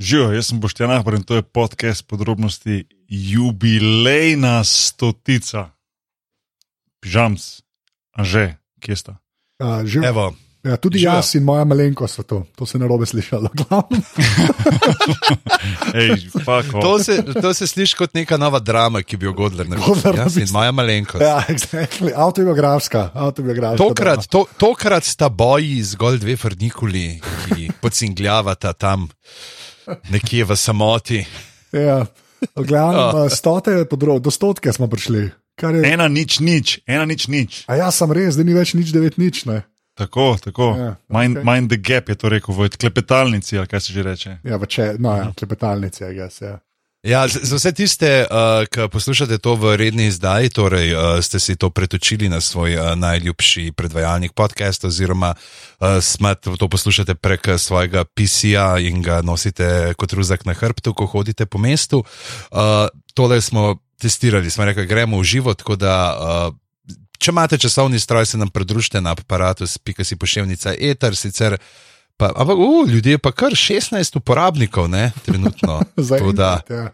Živijo, jaz sem Boštjan Ahbar in to je podcast podrobnosti jubilejna stotica. Pižams, a že, kje sta? Ja, živ, Evo, ja, tudi živijo. jaz in moja malenkost so to. To se ne robe slišalo. glavno. Ej, fuck off. to, se, to se sliši kot neka nova drama, ki bi jo Godler naredil. Jaz in moja malenkost. ja, exactly. Avtobiografska. avtobiografska Tokrat, to, tokrat sta boji zgolj dve frnikuli, ki pocingljavata tam nekje v samoti. Ja. V glavnem, Ja. uh. stote podrob, do stotke smo prišli. Je, Ena nič, nič, ena nič, nič. a ja, sem res, da ni več nič devet nič. Ne? Tako, tako. Ja, mind, mind the gap je to rekel, v klepetalnici, ali kaj se že reče. Ja, če, no, ja, klepetalnice, I guess, ja. Ja, za vse tiste, uh, ki poslušate to v redni izdaji, torej uh, ste si to pretočili na svoj uh, najljubši predvajalnik podcast, oziroma uh, smet, to poslušate prek eh, svojega PC-ja in ga nosite kot ruzak na hrbtu, ko hodite po mestu. Uh, tole smo testirali, smo rekli, gremo v živo, tako da. Uh, Če imate časovni stroj, se nam pridružite na aparatu, spika si pošiljka eter, sicer pa, ampak uh, ljudje pa kar 16 uporabnikov, ne, trenutno. Tako da, ja.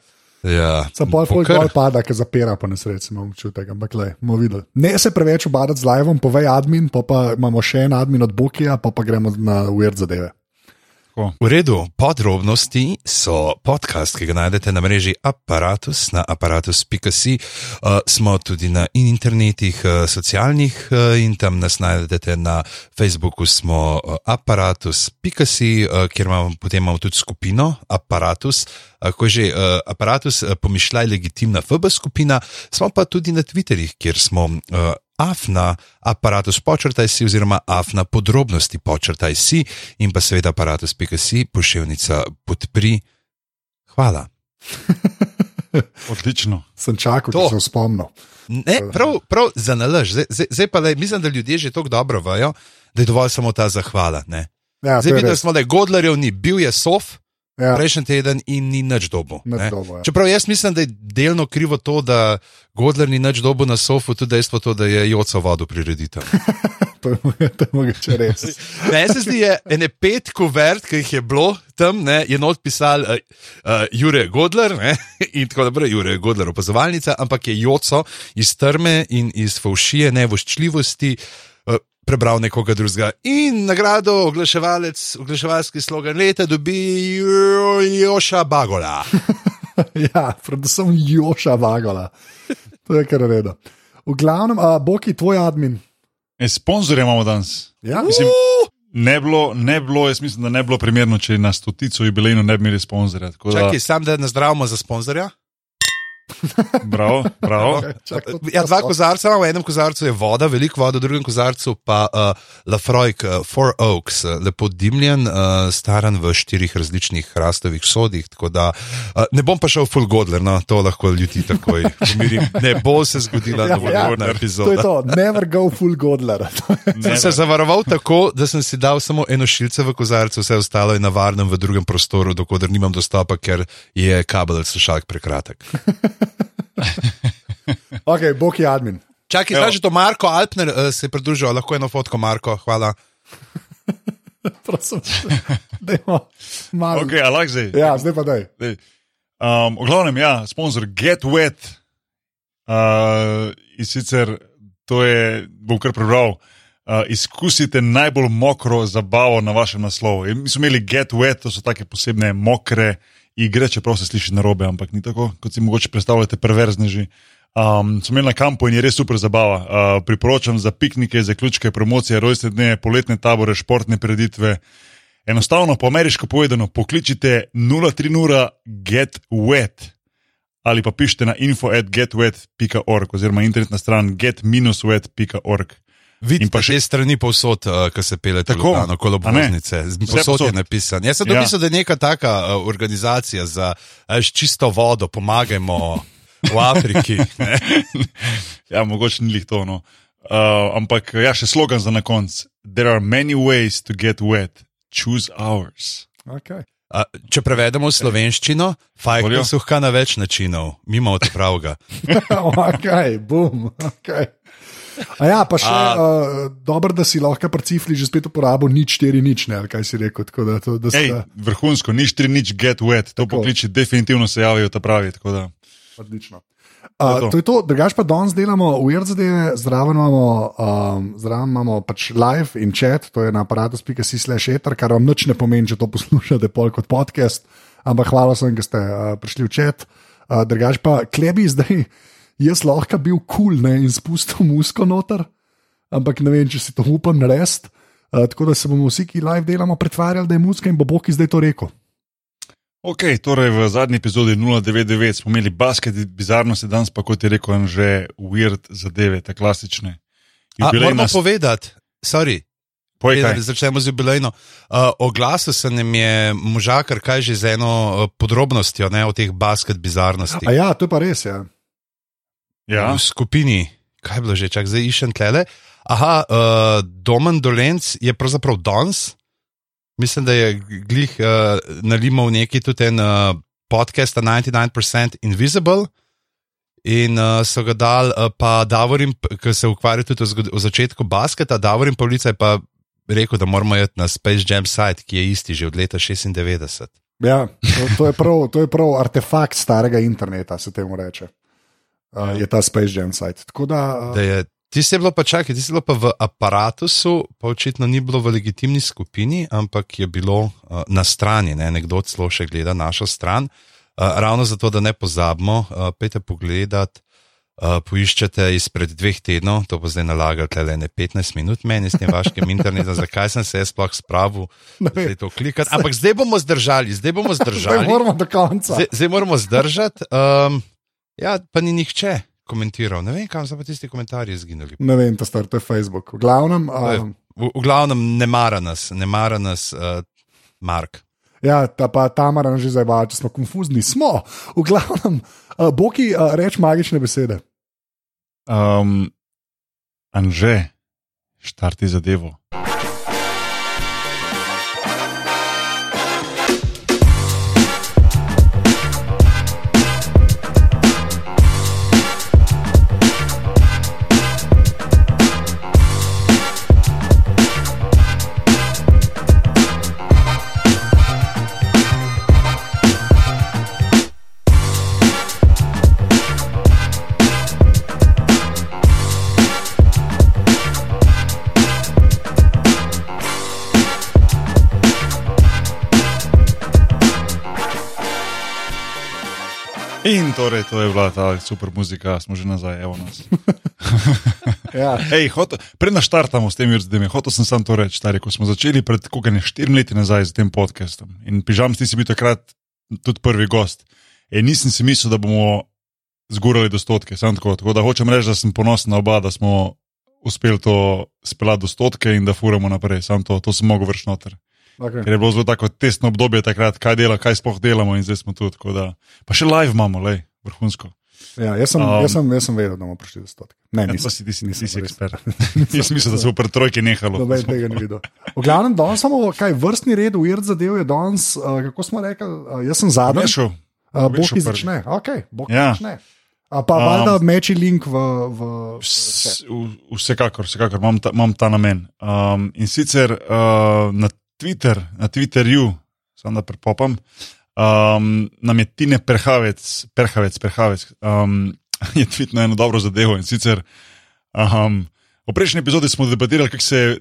Ja, Sam pol po folk kar- pada, ki zapira po nesreči, imam občutek, ampak le, bomo videli. Ne se preveč obadati z live, povej admin, pa, pa imamo še en admin od Bokija, pa pa gremo na weird zadeve. V redu, podrobnosti so podcast, ki ga najdete na mreži Apparatus, na aparatus.com. Uh, smo tudi na internetih, uh, socialnih uh, in tam nas najdete na Facebooku, smo uh, aparatus.com, uh, kjer imamo, potem imamo tudi skupino Apparatus. Ko je že uh, aparatus, uh, pomišljaj legitimna FB skupina, smo pa tudi na Twitterjih, kjer smo uh, afna aparatus počrtaj si oziroma afna podrobnosti počrtaj si in pa seveda aparatus.si pošiljnica podpri. Hvala. Odlično. Sem čakal, da se spomnil. Ne, prav, prav za nalaž. Zdaj, zdaj, pa le, mislim, da ljudje že tako dobro vajo, da je dovolj samo ta zahvala. Ne? Ja, Zdaj videli smo, da je Godlerjev ni, bil je sof. Ja. Prejšnji teden in ni nič dobo. Dobo, ja. Čeprav jaz mislim, da je delno krivo to, da Godler ni nič dobo na sofu, tudi dejstvo, to, da je Joco vodil prireditev. To je, mogoče- to je mogoče res. Se zdi, da je ene pet kuvert, ki jih je bilo tam, ne, je not pisal uh, uh, Jure Godler ne, in tako naprej, Jure Godler, opazovalnica, ampak je Joco iz trme in iz faušije, nevoščljivosti. Prebral nekoga drugega in nagrado oglaševalec, oglaševalski slogan leta dobi Jo- Joša Bagola. ja, predvsem Joša Vagala. To je kar redo. V glavnem, a, Boki, tvoj admin. E, sponzorje imamo danes. Ja? Mislim, ne bilo, ne bilo, jaz mislim, da ne bi bilo primerno, če na stotico jubilejno ne bi imeli sponzorja. tako da- Čakaj, sam da nazdravimo za sponzorja. Bravo, bravo. Ja, to dva kozarca imamo, v enem kozarcu je voda, veliko vode, v drugem kozarcu pa uh, Lafroig, uh, Four Oaks, uh, lepo dimljen, uh, staran v štirih različnih hrastovih sodih. Tako da uh, ne bom pa šel full godler, no, to lahko ljudi takoj pomirim. Ne bo se zgodila Ja, novodobna ja, To je epizoda. to, never go full godler. Sem se zavaroval tako, da sem si dal samo eno šilce v kozarcu, vse ostalo je na varnem v drugem prostoru, dokler nimam dostopa, ker je kabel slušalk prekratek. ok, Boki admin. Čakaj, zdaj že to Marko Alpner uh, se je pridružil, lahko eno fotko, Marko, hvala. Prosim, dajmo malo. Ok, a lahko zdaj. Ja, zdaj pa daj. Dej. Um, v glavnem, ja, sponzor Get Wet. Uh, in sicer to je, bom kar prebral. Uh, izkusite najbolj mokro zabavo na vašem naslovu. In Mi smo imeli Get Wet, to so take posebne mokre igre, čeprav se sliši narobe, ampak ni tako, kot si mogoče predstavljate, perverzneži. Um, smo imeli na kampu in je res super zabava. Uh, priporočam za piknike, zaključke, promocije, rojstne dne, poletne tabore, športne preditve. Enostavno, po ameriško povedano, pokličite 030 get wet ali pa pišite na info.getwet.org oziroma internetna stran get-wet.org. Vidite In pa še strani povsod, uh, ki se pele Tako, a obvoznice. Vse Povsod je napisan. Jaz sem to Ja. mislil, da je neka taka uh, organizacija za uh, čisto vodo, pomagajmo v Afriki. ja, mogoče ni lih to. No. Uh, ampak ja, še slogan za na koncu. There are many ways to get wet. Choose ours. Okay. Uh, če prevedemo v slovenščino, fajn, Voljo. so hka na več načinov, mimo od pravega. ok, bum. Okay. A ja, pa še A- uh, dobro, da si lahko pri cifri že spet uporabil nič, štiri nič, ne, ali kaj si rekel. Tako da, to, da Ej, sta, vrhunsko, nič tri, nič get wet, to Tako. pokliči, definitivno se javijo ta pravi. tako da. odlično. To je Uh, to. to je to, drugač pa danes delamo weird zadeve, zraven imamo, um, zraven imamo pač live in chat, to je na aparatus.si slash eter, kar vam nič ne pomeni, če to poslušate pol kot podcast, ampak hvala sem, da ste uh, prišli v chat. Uh, drugač pa klebi zdaj, jaz lahko bil kul cool, ne, in spustil musko noter, ampak ne vem, če si to upam narediti. Uh, tako da se bomo vsi, ki live delamo, pretvarjali, da je muska in bo Bog zdaj to rekel. Ok, torej v zadnji epizodi 099 smo imeli basket bizarnosti, danes pa kot je rekel, že weird zadeve, te klasične. A, Jubilejna moramo s- povedati, sorry, Povej začnemo z jubilejno. Uh, oglasil se nam je možakar, kaj že z eno uh, podrobnostjo ne, o teh basket bizarnostih. A ja, to je pa res. Ja. Ja, v skupini, kaj je bilo že, čak zdaj iščem tlele. Aha, uh, Domen Dolenc je pravzaprav danes. Mislim, da je glih uh, nalimal neki tudi en uh, podcast, 99% Invisible. In uh, so ga dal, uh, pa Davorin, ki se ukvarja tudi zgod- o začetku basketa, Davorin Pavlica je pa rekel, da moramo iti na Space Jam site, ki je isti že od leta 96. Ja, to, to, je prav, to je prav artefakt starega interneta, se temu reče. Uh, je ta Space Jam site. Tako da, uh, Da je, ti si bilo pa čakaj, ti si bilo pa v aparatusu, pa očitno ni bilo v legitimni skupini, ampak je bilo uh, na strani, ne? nekdo celo še gleda našo stran. Uh, ravno zato, da ne pozabimo, uh, pejte pogledat. Uh, poiščete izpred dveh tednov, to bo zdaj nalagati le ne 15 minut meni s tem vaškim internetom, zakaj sem se jaz sploh spravil, vem. zdaj to klikati. Ampak zdaj bomo zdržali, zdaj bomo zdaj zdržali. moramo do konca. Zdaj, zdaj moramo zdržati. Um, ja, pa ni nihče komentiral. Ne vem, kam so pa tisti komentarji izginili. Ne vem, to, star, to je Facebook. V glavnem, um, V, v glavnem ne mara nas, ne mara nas, uh, Mark. ja, ta pa Tamara že zabava, če smo konfuzni. Smo, v glavnem, uh, Boki, uh, reč magične besede. um, Anže, štarti zadevo. Torej, to je bila ta super muzika, smo že nazaj, evo nas. Ja. Ej, hotel- Preden štartamo s tem, zdaj hotel sem sam to reči, stari, ko smo začeli pred koliko ne štirimi leti nazaj z tem podcastom. In pižam, ti si bil takrat tudi prvi gost. In nisem si mislil, da bomo zgurali do stotke, samo tako. Tako da hočem reči, da sem ponosen na oba, da smo uspeli to speljati do stotke in da furamo naprej. Sam to, to sem mogel vršiti noter. Okay. Ker je bilo zelo tako testno obdobje takrat, kaj dela, kaj sploh delamo in zdaj smo tu. pa še live imamo, lej, vrhunsko. Ja, jaz, sem, Um, jaz, sem, jaz sem vedel, da bomo prišli do stotka. Ne, Ja, nisem. si, ti si, nisem ti si ekspert. Jaz mislim, da se bo pred trojke nehalo. Noben tega ni videl. V glavnem, danes samo kaj vrstni red, weird zadev je danes, uh, kako smo rekli, uh, jaz sem zadnji. Vešel, Uh, Boki prvi. začne, okay, Boki Ja. začne. A pa Um, valjda meči link v. v v- Vsekakor, vsekakor imam ta, imam ta namen. Um, in sicer uh, na Twitter, na Twitterju, samo da prepopam, um, nam je Tine Perhavec, Perhavec, Perhavec um, je tvitno eno dobro zadevo. In sicer um, v prejšnji epizodi smo debatirali, kako se je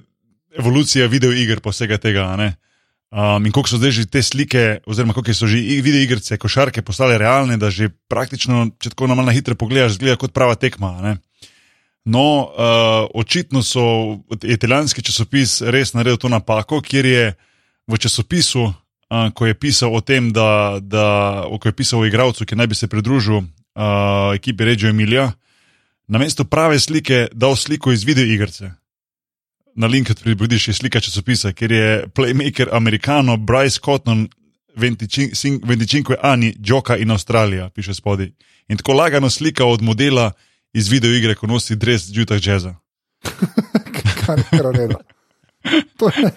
evolucija videoiger pa vsega tega. ne. Um, in koliko so zdaj že te slike, oziroma koliko so že videoigrice, košarke postale realne, da že praktično, če tako na malo hitro pogledaš, zgleda kot prava tekma. ne. No, uh, očitno so je italijanski časopis res naredil to napako, kjer je v časopisu, uh, ko je pisal o tem, da, da ko je pisal o igralcu, ki naj bi se pridružil uh, ekipi Reggio Emilia, namesto prave slike dal sliko iz videoigrice. Na link pribudiš je slika časopisa, kjer je playmaker amerikano Bryce Cotton, 25 anni, Joka in Avstralija, piše spodaj. In tako lagano slika od modela iz videoigre, ko nosi dres Jutah Jazza. kar je kar v redu. To je,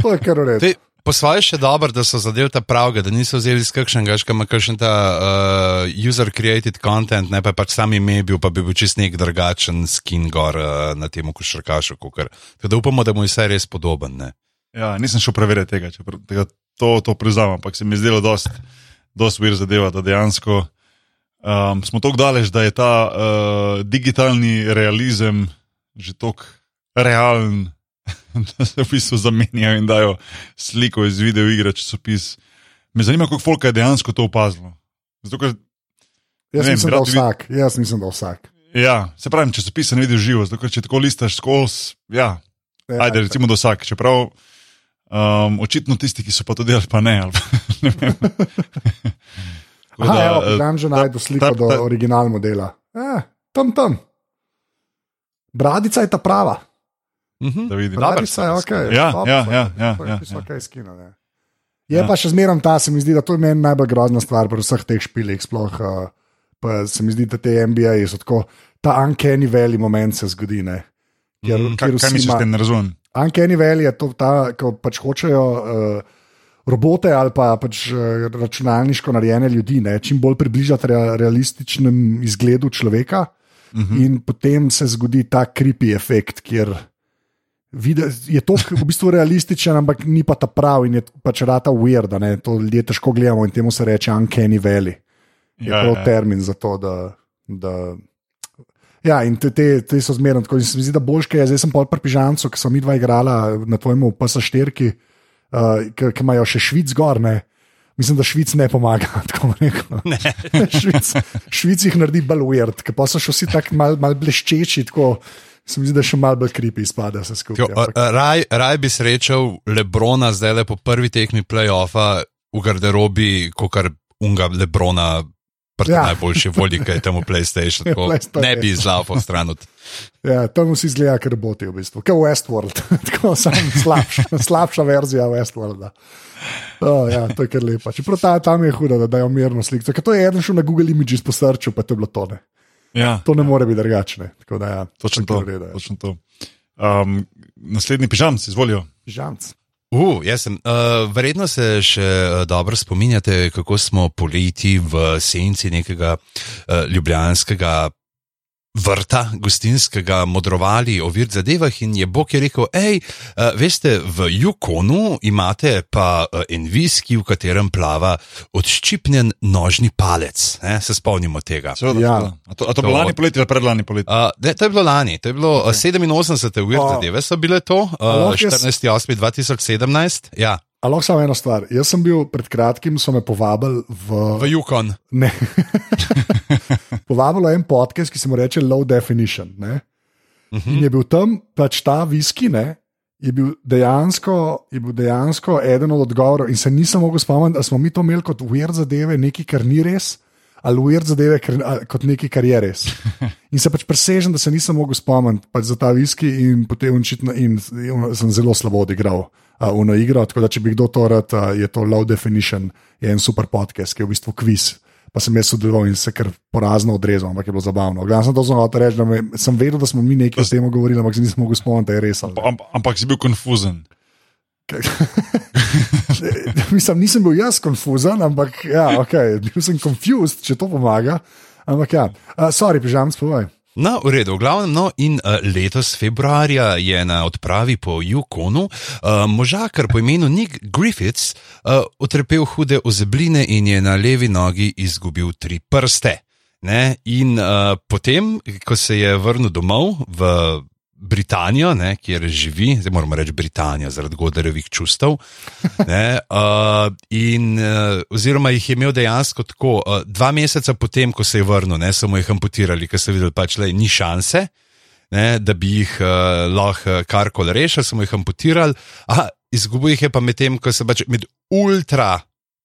to je kar v redu. Te, po svoje še dobro, da so zadeli ta pravga, da niso vzeli iz kakšnega, ki ima kakšen ta uh, user-created content, ne pa je pač sam ime bil, pa bi bil čist nek drugačen skin gor uh, na tem košarkašu. Tako da upamo, da mu je vse res podoben. Ne? Ja, nisem šel preveriti tega, čeprav tega to, to priznam, ampak se mi je zdelo dosti dost vir zadeva, da dejansko um, smo tako daleč, da je ta uh, digitalni realizem že tako realen, da se v bistvu zamenjajo in dajo sliko iz video igre, časopis. Me zanima, koliko folk je dejansko to opazilo. Zato, ker, Jaz vem, mislim, da vsak. Jaz mislim, da vsak. ja, se pravi, časopis ne vidi živo, zato ker če tako listaš skozi, ja, Ja, Ajde, recimo, da vsak, čeprav um, očitno tisti, ki so pa to delali, pa ne. Ali, ne Aha, da, evo, eh, tam že ta- najdu sliko ta- do ta- original modela. Eh, tam, tam. Bradica je ta prava. Mhm. Da vidim. Bradica je ok. Ja, top ja, ja, ja, to ja, je ja. ok skina, ne. Je Ja. pa še zmeraj ta, se mi zdi, da to je meni najbolj grozna stvar pri vseh teh špilih. Sploh, uh, pa se mi zdi, da te NBA so tako, ta uncanny valley moment se zgodi. Ne, kjer, Mm, Kaj, kjer kaj vsi misliš, da ne razumem? Uncanny Valley je to, ta, ko pač hočejo uh, robote ali pa pač uh, računalniško narejene ljudi ne, čim bolj približati rea, realističnem izgledu človeka, uh Mhm. -huh. in potem se zgodi ta creepy efekt, kjer je to v bistvu realističen, ampak ni pa ta prav in je pač rata weird, a ne, to ljudje težko gledamo in temu se reče Uncanny Valley. Je Ja, prav ja. termin za to, da. da Ja, in te, te, te so zmerno tako. in Se mi zdi, da boljše je, zdaj sem pol pri pižamcu, ki so mi dva igrala na tvojemu PS4, uh, ki imajo še švic gor. Ne? Mislim, da švic ne pomaga. rekel. švic, švic jih naredi bolj weird, ker pa so še vsi tako mal, mal bleščeči. Tako, se mi zdi, da še mal bolj kripi izpada vse skupaj. Jo, Raj, raj bi srečal Lebrona zdaj le po prvi tekmi playoffa v garderobi, kot kar unga Lebrona. Prti Ja. ja. najboljši volji, tam v PlayStation. Tako, PlayStation. ne bi izlafal stran od. Ja, tam vsi izgleda, ker boti v bistvu, kot Westworld, tako samo slabša, slabša verzija Westworlda. Oh, ja, to je kar lepo. Čeprav ta, tam je hudo, da dajo mirno sliko. Ker to je eden šel na Google Images po srču, pa to je bilo tone. Ja, To ne more biti drugačne. Ja, točno to. redu, ja. Točno to. Um, naslednji pižamci, izvolijo. Žanc. Uh, jaz sem. Uh, verjetno se še uh, dobro spominjate, kako smo poleti v senci nekega uh, ljubljanskega vrta, gostinskega, modrovali o vir zadevah in je Bog je rekel: hej, uh, veste, v Yukonu imate pa uh, en viski, v katerem plava odščipnjen nožni palec. Ne? Se spomnimo tega. Seveda, Ja. A to, a to To- bilo lani poleti ali predlani poleti? Uh, ne, to je bilo lani, to je bilo okay. 87. uvir O. zadeve, so bile to, uh, lahko jaz- 14.8.2017, ja, A lahko samo eno stvar. Jaz sem bil pred kratkim, so me povabili v. v Yukon. Ne. Povabilo je en podcast, ki se mu reče Low Definition. Ne? Mhm. In je bil tam pač ta viski, ne? Je bil, dejansko, je bil dejansko eden od odgovorov, in se nisem mogel spomniti, da smo mi to imeli kot weird zadeve, nekaj, kar ni res, ali weird zadeve kar, a, kot nekaj, kar je res. In se pač presežem, da se nisem mogel spomniti pač za ta viski, in potem očitno in, in sem zelo slabo odigral. Uh, Uno igro, tako da če bi kdo to rad, uh, je to Low Definition, je en super podcast, ki je v bistvu kviz. Pa sem jaz sodeloval in se kar porazno odrezal, ampak je bilo zabavno. Glavno sem to zelo reči, da me, sem vedel, da smo mi nekaj o tem govorili, ampak se nisem mogel spomniti, da je res. ali. Am, ampak si bil konfuzen. Mislim, nisem bil jaz konfuzen, ampak ja, okay, bil sem confused, če to pomaga. Ampak ja, uh, sorry, pižam, spovaj. No, v redu, v glavnem, no, in uh, letos februarja je na odpravi po Yukonu uh, možakar po imenu Nick Griffiths uh, utrpel hude ozebline in je na levi nogi izgubil tri prste. Ne? In uh, potem, ko se je vrnil domov v Britanijo, ne, kjer živi, zdaj moramo reči Britanijo zaradi godarevih čustev. Ne, uh, in, uh, oziroma jih je imel dejansko tako, uh, dva meseca potem, ko se je vrnil, ne, so mu jih amputirali, ker so videli, pač, da ni šanse, ne, da bi jih uh, lahko karkoli rešili, so mu jih amputirali. Izgubil jih je pa medtem, ko se pač med ultra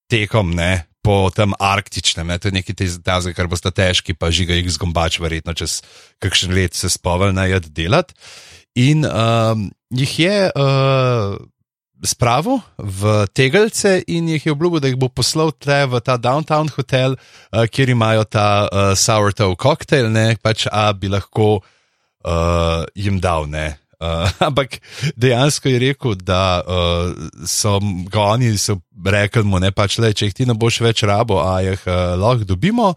tekom, ne. Po tem arktičnem, ne, to je nekaj tega, kar boste težki, pa žiga jih zgombač, verjetno čez kakšen let se spovel najed delati. In um, jih je uh, spravil v tegelce in jih je obljubil, da jih bo poslal tle v ta downtown hotel, uh, kjer imajo ta uh, sourdough koktejl, ne pač, a bi lahko uh, jim dal, ne. Uh, ampak dejansko je rekel, da uh, so ga oni rekli, mu, ne, pač, le, če jih ti ne boš več rabo, a jih uh, lahko dobimo.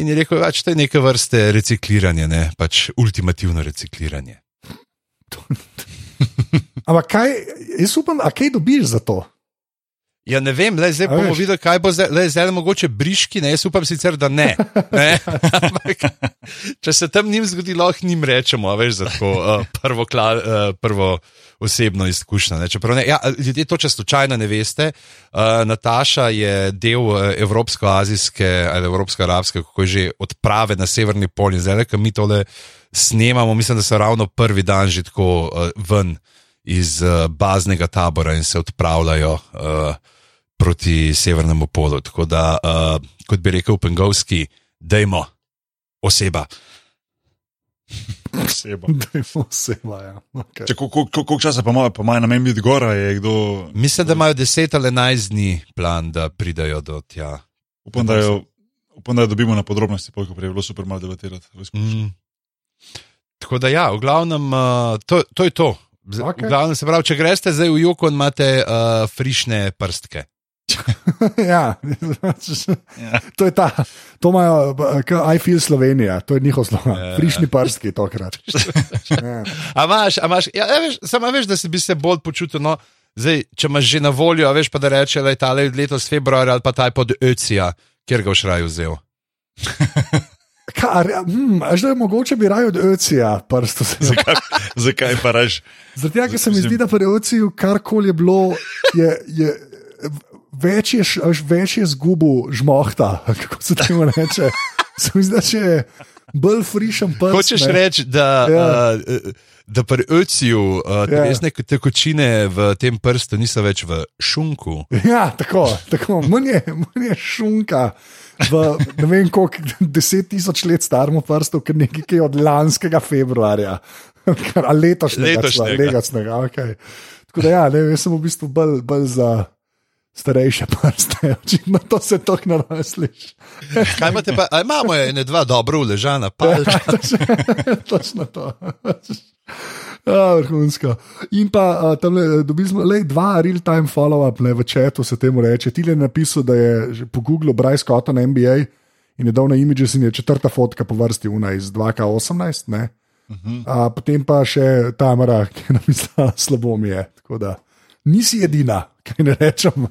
In je rekel, je to neke vrste recikliranje, ne, pač ultimativno recikliranje. Ampak kaj, jaz upam, a kaj dobiš za to? Ja, ne vem, le, zdaj A bomo veš? videli, kaj bo zdaj, le, zdaj mogoče briški. Ne, jaz upam sicer, da ne. ne? Ampak, če se tam njim zgodi, lahko njim rečemo, a veš, za tako uh, prvo, kla, uh, prvo osebno izkušnjo. Ne? Čeprav ne, ja, ljudje to, če slučajno ne veste, uh, Nataša je del evropsko-azijske ali evropsko-arabske, kako je že odprave na severni pol in zdaj, ki mi tole snemamo, mislim, da so ravno prvi dan že tako uh, ven iz uh, baznega tabora in se odpravljajo uh, proti severnemu polu. Tako da, uh, kot bi rekel Pengovski, dajmo oseba. Oseba. Da je oseba. Ja. Okay. Če, koliko, koliko časa pa ima, pa ima na meni biti gora, je kdo. Mislim, da imajo 10 ali 11 dni plan, da pridajo do tja. Upam, da jo, upam, da jo dobimo na podrobnosti, prej je bilo super malo debatirati. Mm. Tako da, ja, v glavnem, uh, to, to je to. Okay. glavnem, se pravi, če greste zdaj v Jukon, imate uh, frišne prstke. ja, Ja. to je ta, to imajo, kaj I feel Slovenija, to je njihov slogan. Ja. Frišni prstki tokrat. Ja. A imaš, a imaš, ja, a veš, samo veš, da si bi se bolj počutil. No, zdaj, če imaš že na voljo, veš pa da reče, da je ta letos februar ali pa ta je pod Öcija, kjer ga v šraju vzel. Kar, hm, a že mogoče bi raje od Öcija prsto se. Zakaj, zakaj pa raž? Zaradi tega, ker se mi zdi, da pri Öciju karkoli je bilo, je, je več je, več je zgubo žmohta, kako se temu reče. Se mi zdi, da če je bolj frišen prst. Hočeš reči, da, ja. uh, da pri Öciju uh, telesne ja. tekočine v tem prstu niso več v šunku. Ja, tako, tako. Manj, je, manj je šunka. V ne vem, koliko deset tisoč let staremu prstu, ker nekaj od lanskega februarja, ali letošnjega, Letošnjega. letošnjega okay. Tako da, ja, ne, jaz sem v bistvu bolj, bolj za starejše prste, očitno to se tako narasliš. Kaj imate pa? A imamo ene dva dobro uležana palčka. Točno to. Ja, vrhunsko. In pa tam dobili smo le dva real-time follow-up ne, v četu, se temu reče. Ti je napisal, da je po Googlu Bryce Cotton NBA in je dal na Images in je četrta fotka po vrsti Una iz 2K18. ne. Uh, potem pa še Tamara, ki je napisala, slabo mi je. Tako da nisi edina, kaj ne rečem.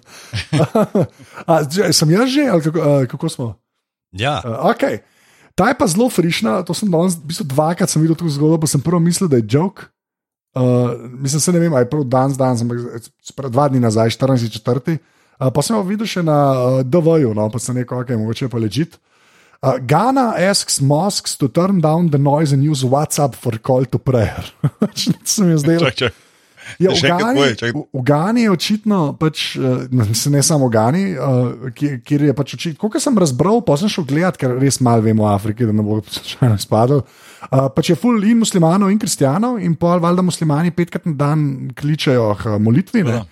A, že- sem jaz že, ali kako, uh, kako smo? Ja. Uh, okay. Ta je pa zelo frišna, to sem danes, v bistvu dvakrat sem videl to zgodbo, pa sem prvo mislil, da je joke. Uh, mislim, se ne vem, ali je prav dan, dan, ampak dva dni nazaj, 14. četrti. Uh, pa sem jo videl še na uh, DV-ju, no, pa sem rekel, ok, mogoče je pa ležit. Uh, Ghana asks mosques to turn down the noise and use WhatsApp for call to prayer. Se mi je zdelo. Čak, čak. Ja, v, Gani, čakaj. v, v Gani je očitno, pač, uh, ne samo v Gani, uh, kjer, kjer je pač očitno, kot sem razbral, pa sem šel gledat, ker res malo vemo o Afriki, da ne bo slučajno izpadel. Uh, pač je full in muslimanov in kristijanov, in pol valjda muslimani petkrat na dan kličejo k molitvi. Ne?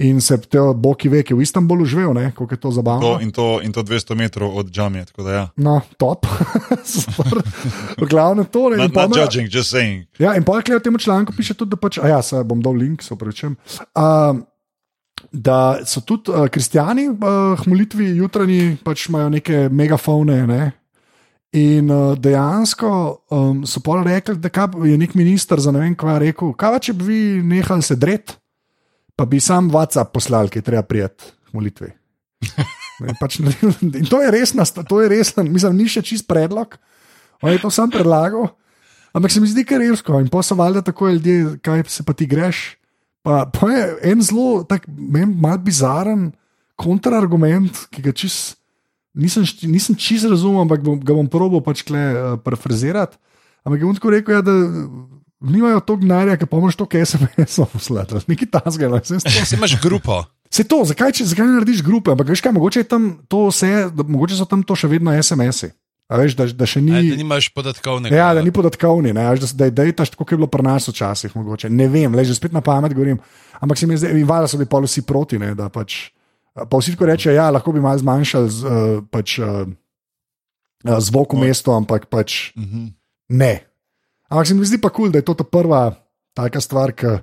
In se te boki ve, ki je v Istanbulu živel, ne, kako je to zabavno. To, in, to, in to 200 metrov od džamije. Ja. No, top. V glavnem to ne. Not, not judging, just saying. Ja, in pa v tem članku piše tudi, da pač, a ja, se bom dal link, se upravičujem. Uh, da so tudi uh, kristijani uh, k molitvi jutranji, pač imajo neke megafone. Ne? In uh, dejansko um, so pa rekli, da kaj, je nek minister za ne vem kva rekel, kaj pa če bi vi nehali se dret, pa bi sam WhatsApp poslal, ki je treba prijeti molitvi. Ne, pač, in to je resna, sta- to je resna, mislim, ni še čist predlog, on je to sam predlagal. Ampak se mi zdi, kar je resko. In pa so valjda tako ljudje, kaj se pa ti greš. Pa, pa je en zelo, tak, meni mal bizaren kontrargument, ki ga čist, nisem, nisem čist razumel, ampak bom, ga bom probil pač kle uh, parafrazirati. Ampak je on tako rekel, ja, da nimajo toliko denarja, ki pomoč to, kaj SMS-ov poslati. Nekaj tasga, no, vse to. Si imaš grupo. Se to, zakaj, če, zakaj ne narediš grupe? Ampak veš kaj, mogoče to vse, da, mogoče so tam to še vedno SMS-i. A veš, da, da še ni. Ni, da nimaš podatkovnega. Ja, da ni podatkovni, ne, a veš, da, da je dejtaš tako, kot je bilo pri nas včasih. Mogoče. Ne vem, le že spet na pamet govorim. Ampak se mi zdi, in valjda so bili pol vsi proti. Ne, da pač, pa vsi tako rečejo, ja, lahko bi malo zmanjšali z, uh, pač, uh, zvok v mestu, ampak pač Mhm. ne. Ampak se mi zdi pa kul, cool, da je to ta prva taka stvar, ki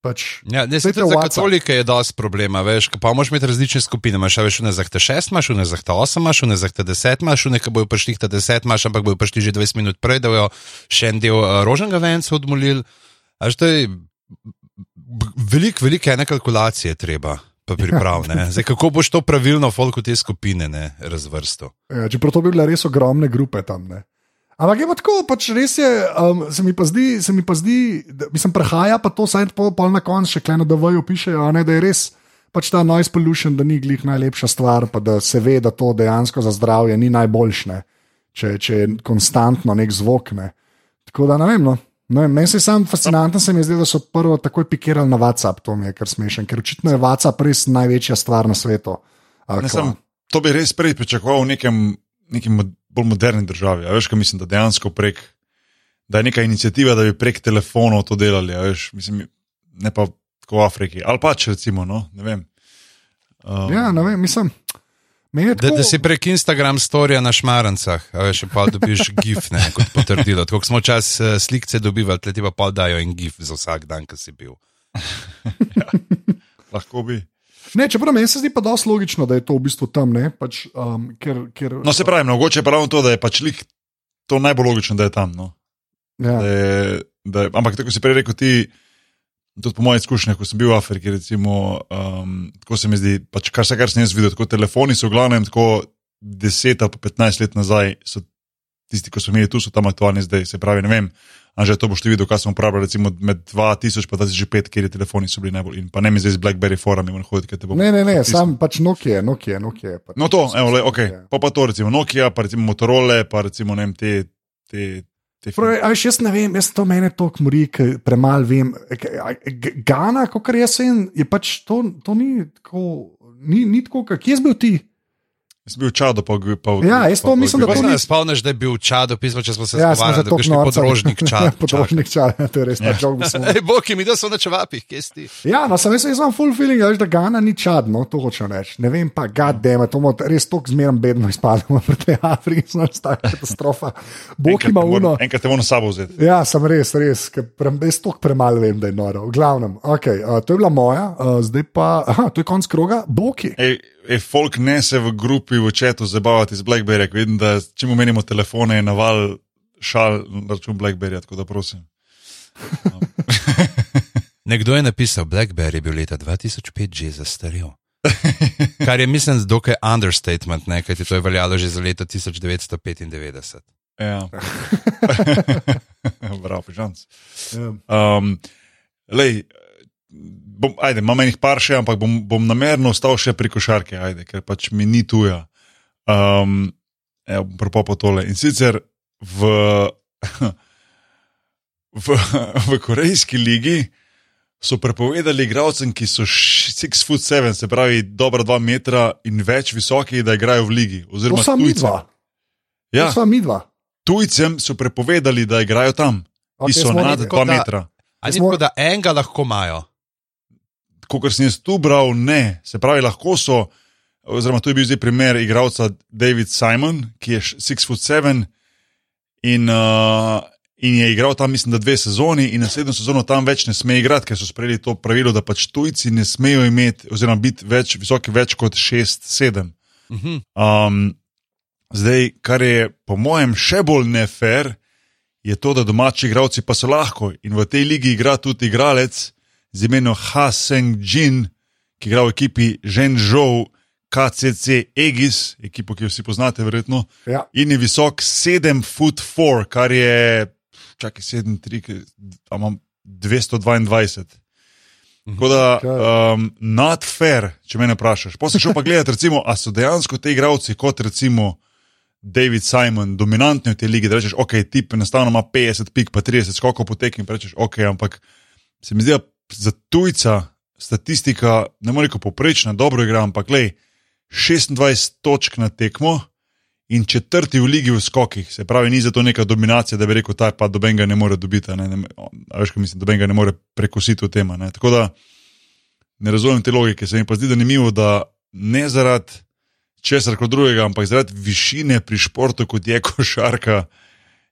pač. Ja, ne, se, za katolike je dosti problema, veš, pa moraš imeti različne skupine. Imaš veš, ne zahte 6, imaš ne zahte 8, imaš ne zahte 10, imaš ne, ki bojo prišli ta 10, imaš, ampak bojo prišli že 20 minut prej, da bojo še en del uh, rožnega venca odmolili. Až to je veliko, veliko ene kalkulacije treba. Priprav, ne. Zdaj, kako boš to pravilno, folko te skupine, ne, razvrsto? Ja, čeprav to bi bile res ogromne grupe tam. Ne. Ampak je pa tako, pač res je, um, se mi pa zdi, se mi pa zdi da, mislim, prehaja pa to, saj pol, pol na koncu še kleno, da vajo pišejo, ne, da je res pač ta noise pollution, da ni glih najlepša stvar, pa da se ve, da to dejansko za zdravje ni najboljše, če, če je konstantno nek zvok. Ne. Tako da ne vem. No. Vem, Meni se je sam fascinantno, se mi je zdelo, da so prvo takoj pikirali na WhatsApp, to mi je kar smešen, ker očitno je WhatsApp res največja stvar na svetu. Ne, sem, to bi res prej pričakoval v nekem, nekem bolj moderni državi. a Veš, kaj mislim, da dejansko prek, da je neka inicijativa, da bi prek telefonov to delali. a Veš, mislim, ne pa tako v Afriki. Ali pač recimo, no, ne vem. Um, Ja, ne vem, mislim. je Da, tako- da si prek Instagram storija na šmarancah, a veš, pa dobiš gif, ne, kot potrdilo. Tako smo čas uh, slikce dobivali, tle ti pa pol dajo en gif za vsak dan, ki si bil. lahko bi. Ne, čeprav meni se zdi pa dosti logično, da je to v bistvu tam, ne? Pač, um, ker, ker, No, se pravi, mogoče je ravno to, da je pač lik to najbolj logično, da je tam. No. ja. Da je, da je, ampak tako si prej rekel, ti, tudi po mojih izkušnjah, ko sem bil v Afriki, recimo, um, tako se mi zdi, pač kar se kar sem jaz videl, tako telefoni so v glavnem tako 10 ali pa 15 let nazaj, so tisti, ki so imeli tu, so tam aktualni zdaj. Se pravi, ne vem. Anže, to boš ti videl, kaj sem uporabljal, recimo med 2000 in 2005, kjer je telefoni so bili najbolj. In pa ne mi zdaj z Blackberry forami in hoditi, ker te bo. Ne, ne, ne, potisnil. sam pač Nokia, Nokia, Nokia. Pač. No, to, evo, le, okay. Ja. pa, pa to, recimo Nokia, pa recimo Motorola, pa recimo ne vem, te. te, te Prav, veš, jaz ne vem, jaz to mene toliko mori, premalo vem. Gana, kot jaz sem, je pač to, to ni tako, ni, ni tako, kak jaz bil ti. Jaz sem bil čado, pa, pa Ja, jaz to mislim, da to se ni- ne spomniš, da je bil čado, pismo, če smo se Ja, že da je bil podrožnik čado. podrožnik čad, ja, to je res ta žog. Ej, Boki, mi da so na čevapih, kje si ti? Ja, no, sem jaz, jaz imam full feeling, veš, da Gana ni čad, no, to hočem reči. Ne vem pa, gademe, to bomo res tako zmerno bedno izpademo v tej Afriki, znaš, ta katastrofa. Bog ima uno. Enkrat te moram sabo vzeti. Ja, sem res, res, ker pre, jaz toliko premalo vem, da je noro. V glavnem, okay, uh, to je bila moja, uh, zdaj pa, aha, to je konc kroga, Boki. Ej, ej, folk ne se v grupi, v četu zabavati z Blackberry, ker vidim, da če mu menimo telefone, je naval šal na račun Blackberry, tako da prosim. Nekdo je napisal, Blackberry je bil leta 2005 že zastarel. Kar je, mislim, dokaj understatement, ne, kajti to je veljalo že za leto 1995. Ja. Bravo. Ja. Um, lej, bom, ajde, imam enih par še, ampak bom, bom namerno ostal še pri košarki, ajde, ker pač mi ni tuja. Um, evo, bom propopal tole. In sicer v, v, v Korejski ligi so prepovedali igralcem, ki so 6 foot 7, se pravi dobra 2 metra in več visoki, da igrajo v ligi. Oziroma, sva mi dva. Ja, sva mi dva. tujcem so prepovedali, da igrajo tam, Ok, ki so nad nekaj- 2 da- metra. Ali Smo- tako, da enega lahko imajo? Kot sem jaz tu bral, ne. Se pravi, lahko so, oziroma tu je bil zdaj primer igralca David Simon, ki je 6 foot 7 in, uh, in je igral tam, mislim, da dve sezoni, in naslednjo sezono tam več ne sme igrati, ker so sprejeli to pravilo, da pač tujci ne smejo imeti, oziroma biti več, visoki več kot 6-7. Mhm. Um, zdaj, kar je po mojem še bolj nefer, je to, da domači igralci pa so lahko in v tej ligi igra tudi igralec z imenom Ha Seng Jin, ki igra v ekipi Ženžov KCC Egis, ekipo, ki jo vsi poznate, verjetno. Ja. In je visok 7 foot 4, kar je, čakaj, 7, 3, imam 222. Tako da, um, not fair, če me vprašaš. Potem šel pa gledati, recimo, a so dejansko ti igravci kot recimo David Simon, dominantni v tej ligi, da rečeš, ok, tip enostavno ima 50 pik, pa 30 skokov po tekmi, pa rečeš, ok, ampak se mi zdi, da za tujca statistika ne more reči poprečna, dobro igra, ampak le 26 točk na tekmo in četrti v ligi v skokih. Se pravi, ni zato neka dominacija, da bi rekel, ta pa doben ga ne more dobiti. Ne, ne, veš, kaj mislim, doben ga ne more prekusiti v tem. ne. Tako da ne razumem te logike. Se mi pa zdi zanimivo, da ne zaradi česar drugega, ampak zaradi višine pri športu, kot je košarka,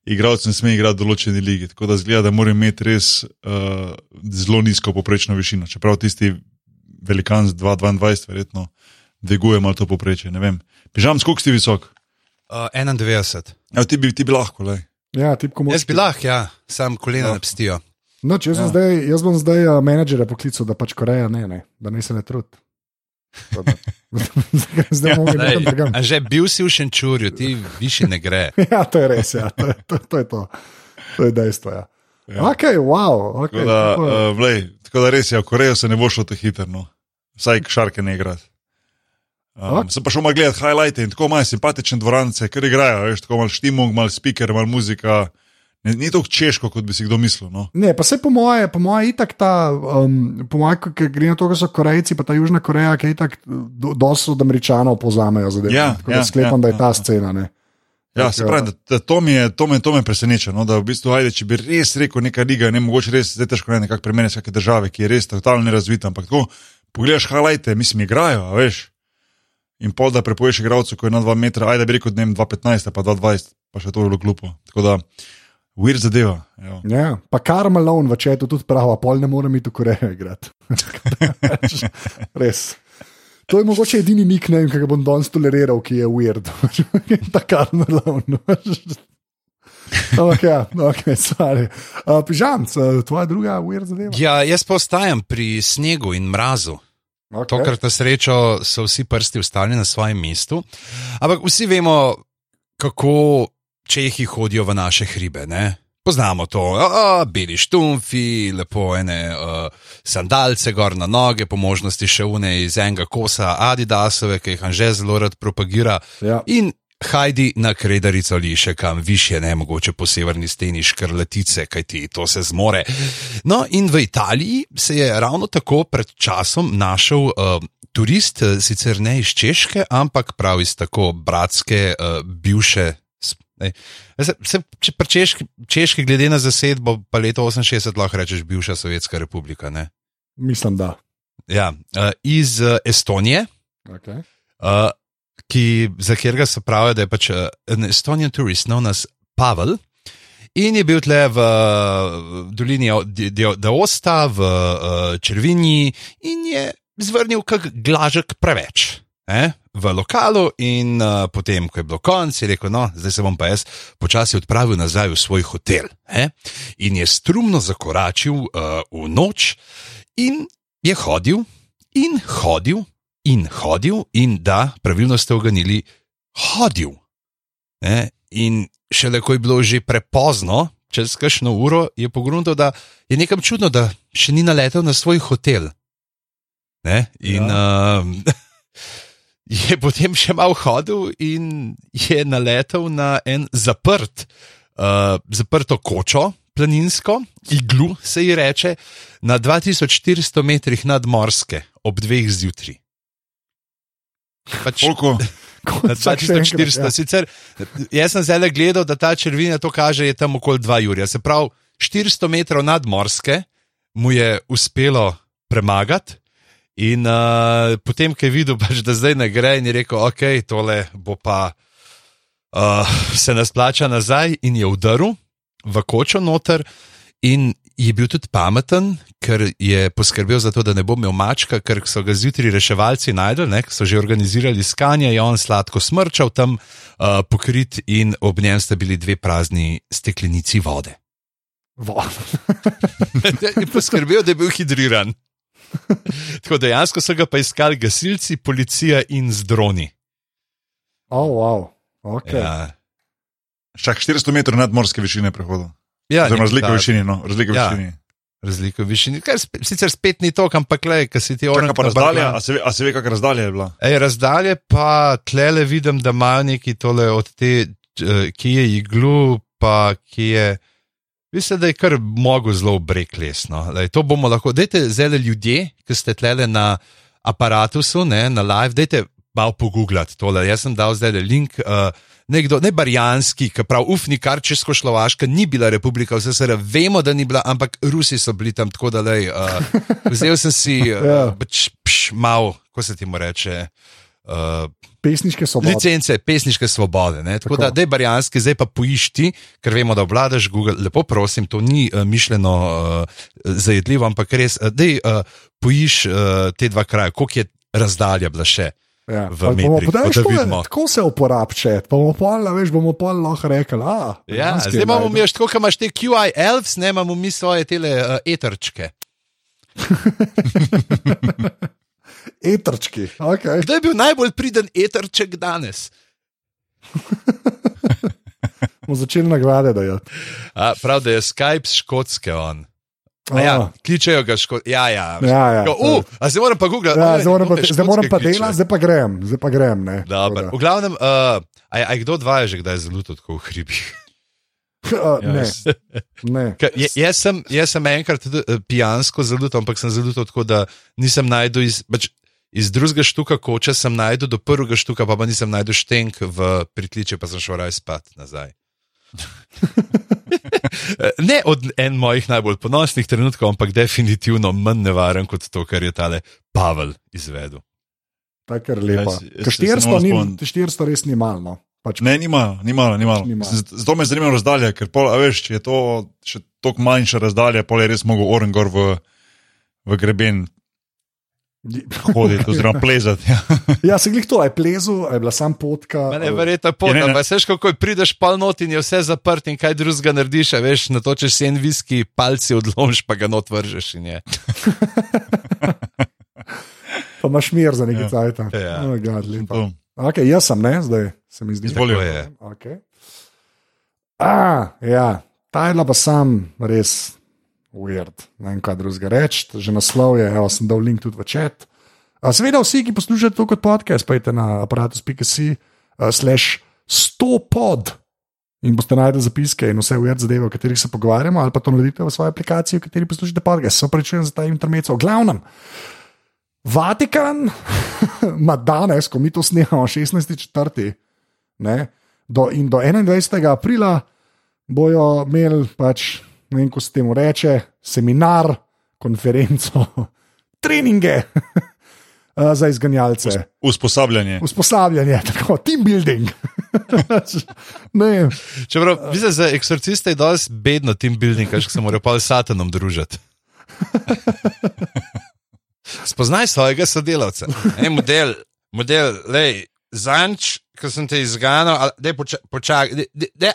igralec ne sme igrati v določeni ligi. Tako da zgleda, da mora imeti res uh, zelo nizko poprečno višino. Čeprav tisti velikan z 2,22 verjetno dviguje malo to poprečje. Ne vem. Pižam, skok si visok. Uh, 91. Ja, ti bi, ti bi lahko, le. Ja, tipko. Jaz bi lahko, ja, sam kolena Ja. ne pstijo. No, jaz, ja. Zdaj, jaz bom zdaj uh, menedžerja poklical, da pač Koreja ne, ne da ne se ne trudi. Da- zdaj bomo Lej, nekam drugam. a že bil si v Šenčurju, ti više ne gre. Ja, to je res, ja. to, je, to, to je to. To je dejstvo. Ja. Ja. Ja. Ok, wow. Okay, Tako, da, tako je. uh, vlej, tako da res je, v Korejo se ne bo šlo tako hitro, no. vsaj šarke ne igrati. Um, Ok. sem pa šel malo gledati highlighte in tako imajo simpatične dvorance, ker igrajo, veš, tako malo štimung, malo speaker, malo muzika. Ne, ni tako češko, kot bi si kdo mislil. No. Ne, pa se po moje, po moje itak ta, um, po moje, ker gre na to, da so Korejci, pa ta Južna Koreja, ki itak do, dosti od Američanov povzamejo zadeve. Ja, Tako da ja, sklepam, ja, da je ta ja. scena. Ne. Ja, se pravi, da, da to, mi je, to, me, to me preseneča. No, da v bistvu, ajde, če bi res rekel neka liga, ne mogoče res, zdaj težko ne nekako premeniti vsake države, ki je res totalno nerazvita. Ampak tako, pogledaš, highlighte, mislim, igrajo, a veš. In pol, da prepoješ igralcu, ko je na 2 metra, ajde bi rekel, da ne 2,15, pa 2,20, pa še to je bilo glupo. Tako da, weird zadeva. Ja, pa Karl Malone v četu tudi pravi, pol ne morem iti v Korejo igrati. Res. To je mogoče edini nickname, ki ga bom danes toleriral, ki je weird. Ta Karl Malone. Ampak ja, ok, stvari. Uh, Pižamc, uh, tvoja druga weird zadeva. Ja, jaz pa ostajam pri snegu in mrazu. Okay. Tokrat na srečo so vsi prsti ustaljeni na svojem mestu, ampak vsi vemo, kako čehi hodijo v naše hribe. Ne? Poznamo to, a, a, beli štumfi, lepo ene uh, sandalce, gor na noge, po možnosti še une iz enega kosa Adidasove, ki jih Anže zelo rad propagira. Ja. In hajdi na kredarico ali še kam više, ne mogoče po severni steni škrlatice, kajti to se zmore. No, in v Italiji se je ravno tako pred časom našel uh, turist, sicer ne iz Češke, ampak prav iz tako bratske, uh, bivše. Se, se, če pri češki, češki, glede na zasedbo, pa leto 68, lahko rečeš bivša Sovjetska republika. Ne? Mislim, da. Ja, uh, iz uh, Estonije, Okay. uh, ki, za katerega se pravi, da je pač uh, an Estonian tourist, known as Pavel. In je bil tle v uh, dolini Deosta, v uh, Črvini, in je zvrnil kak glažek preveč. Eh, v lokalu, in uh, potem, ko je bilo konc, je rekel: No, zdaj se bom pa jaz počasi odpravil nazaj v svoj hotel. Eh? In je strumno zakoračil uh, v noč, in je hodil, in hodil, in hodil, in da, pravilno ste oganili, hodil. Ne? In šele ko je bilo že prepozno, čez kakšno uro, je pogruntal, da je nekam čudno, da še ni naletel na svoj hotel. Ne? In ja. um, je potem še malo hodil in je naletel na en zaprt, uh, zaprto kočo. Planinsko, iglu se ji reče, na 2400 metrih nadmorske, ob dveh zjutraj. Pač, Koliko? Na 2400, ja. sicer jaz sem zdaj le gledal, da ta črvina to kaže, je tam okoli 2 Jurja. Se pravi, 400 metrov nadmorske mu je uspelo premagati, in uh, potem, ko je videl, pač, da zdaj ne gre, in je rekel, ok, tole bo pa uh, se nas plača nazaj, in je udaril v kočo noter. In je bil tudi pameten, ker je poskrbel za to, da ne bo imel mačka, ker so ga zjutraj reševalci najdel, ne, so že organizirali iskanje, je on sladko smrčal tam uh, pokrit in ob njem sta bili dve prazni steklenici vode. je poskrbel, da je bil hidriran. Tako dejansko so ga pa iskali gasilci, policija in z droni. Oh, wow. okay. Ja, Čak 400 metrov nadmorske višine prehoda. ja, Oziroma, razlika v višini. No, razlika v Ja. višini. Razlika v višini, kar sp sicer spet ni to, ampak le, kaj si ti pa razdalja, a se ve, a se ve kakšna razdalja je bila? Ej, razdalje pa tlele vidim, da imajo neki tole od te, eh, ki je iglu, pa ki je. Mislim, da je kar mogo zelo brek lesno. To bomo lahko. Dajte zdaj ljudje, ki ste tlele na aparatusu, ne, na live, dajte malo pogooglati tole. Jaz sem dal zdaj link. Uh, Nekdo, ne barjanski, ki pravi, ufni, kar Českošlovaška ni bila republika, vse se vemo, da ni bila, ampak Rusi so bili tam tako, da lej, uh, vzel sem si uh, pač, pš, malo, ko se ti mu reče, uh, Pesniške svobode. licence, pesniške svobode. Ne? Tako, Tako. Da, barjanski, zdaj pa poišči, ker vemo, da obvladaš Google. Lepo prosim, to ni uh, mišljeno uh, zajedljivo, ampak res, uh, da uh, poiš uh, te dva kraja, koliko je razdalja bila še. Ja. v Pa bomo- metrih, pa daj, pa da tako je- vidimo. Tako se uporablja, pa bomo pol, a veš, bomo pol lahko rekli. A, Ja, zdaj imamo mi, tako kot imaš te QI elves, ne imamo mi svoje tele uh, eterčke. Etrčki. Okay. Kdo je bil najbolj priden eterček danes? Bomo začeli nagrade dajati. A, prav, da je Skype škotske on. A Ja, kličejo ga škotske. Ja, ja. Ja, ja. Uh, a zdaj moram pa Google. Ja, zdaj moram pa, zdaj moram pa delati, zdaj pa grem, zdaj pa grem. ne. V glavnem, uh, a, je- a je kdo od vas že kdaj zelo tako v hribih? uh, Ja, ne, jaz- ne. Je- Jaz sem, jaz sem enkrat tudi, eh, pijansko zalutal, ampak sem zalutal tako, da nisem najdel iz, pač, iz drugega štuka koče, sem najdel do prvega štuka, pa, pa nisem najdel štenk v pritličje, pa sem šel raj spat nazaj. ne od en mojih najbolj ponosnih trenutkov, ampak definitivno manj nevaren kot to, kar je tale Pavel izvedel. Tako je lepo. Jaz- jaz Ker se- se ne 400 morem ni, spomniti. 400 res ni malo. Pač, Ne, ni malo, ni malo. Ni malo. Ni malo. Z- Zato me zanima razdalja, ker pol, a veš, če je to še tako manjša razdalja, pol je res mogel oren gor v, v greben hoditi oziroma plezati. Ja. ja, se glih to, je plezu, a je bila sam potka. Mene je ali- verjetno pot, Ja, ne, ne. ampak veš, kako prideš pol not in je vse zaprt in kaj drugega narediš, a veš, natočeš si en viski, palci odlomiš, pa ga not vržeš in je. Pa imaš mir za neki Ja. cajt. Ja. Oh, God. Okay, jaz sem, ne, zdaj se mi zdi. Izvoli. Tako je. Okay. A, ja, ta je bila pa sam res weird. Ne vem, kaj drugega reči. Že naslov je, evo, sem dal link tudi v čat. A, Seveda, vsi, ki poslušate to kot podcast, pojete na aparatus.si, uh, slash 100 pod. In boste najdeli zapiske in vse weird zadeve, o katerih se pogovarjamo, ali pa to naredite v svoji aplikaciji, v kateri poslušate podcast. Se opravičujem za ta intermezzo. V glavnem, Vatikan ima danes, ko mi to snemamo, 16.4. Ne, do, in do 21. aprila bojo imeli, pač, ne vem, kako se temu reče, seminar, konferenco, treninge eh, za izganjalce, Usposabljanje. usposabljanje, tako team building. ne, Čeprav, mislim, za eksorciste je dosti bedno team building, kaj se morajo pa s satanom družiti. Spoznaj svojega sodelavca. Ej, model, model, lej, zanč, ko sem te izganil, da počakaj, poča,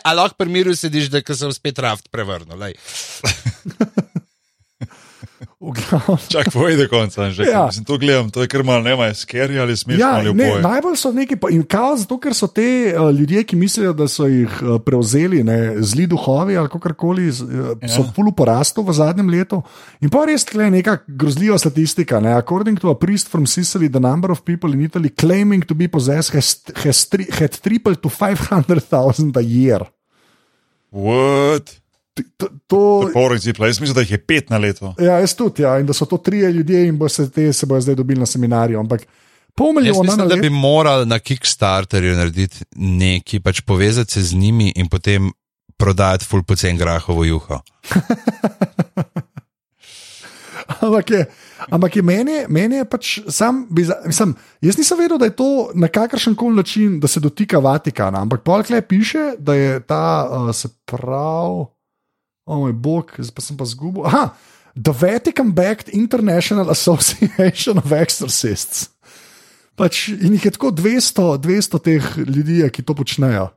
a lahko pri miru sediš, da sem spet raft prevrnil. Čak, povej do konca. Že, Ja. Mislim, to gledam, to je kar malo, ne vem, je scary ali smešno Ja, ali ne, najbolj so neki, pa- in kao zato, ker so te uh, ljudje, ki mislijo, da so jih uh, prevzeli ne, zli duhovi ali kakorkoli, uh, ja. so pulu porastu v zadnjem letu. In pa res tle neka grozljiva statistika. Ne. According to a priest from Sicily, the number of people in Italy claiming to be possessed has, has tri, had tripled to 500,000 a year. What? To, to, Poring cipla. Jaz mislim, da jih je pet na leto. ja, jaz tudi, ja, in da so to trije ljudje in bo se te se bojo zdaj dobili na seminarju. Ampak pol milijona na mislim, da bi morali na Kickstarterju narediti nekaj, pač povezati se z njimi in potem prodajati full pocen grahovo juho. Ampak je, ampak je meni, meni je pač sam, biza, mislim, jaz nisem vedel, da je to na kakršen koli način, da se dotika Vatikana. Ampak polkle piše, da je ta, uh, se pravi, o moj bog, zdaj pa sem pa zgubil. Aha, The Vatican Backed International Association of Exorcists. Pač, in jih je tako 200, 200 teh ljudi, ki to počnejo.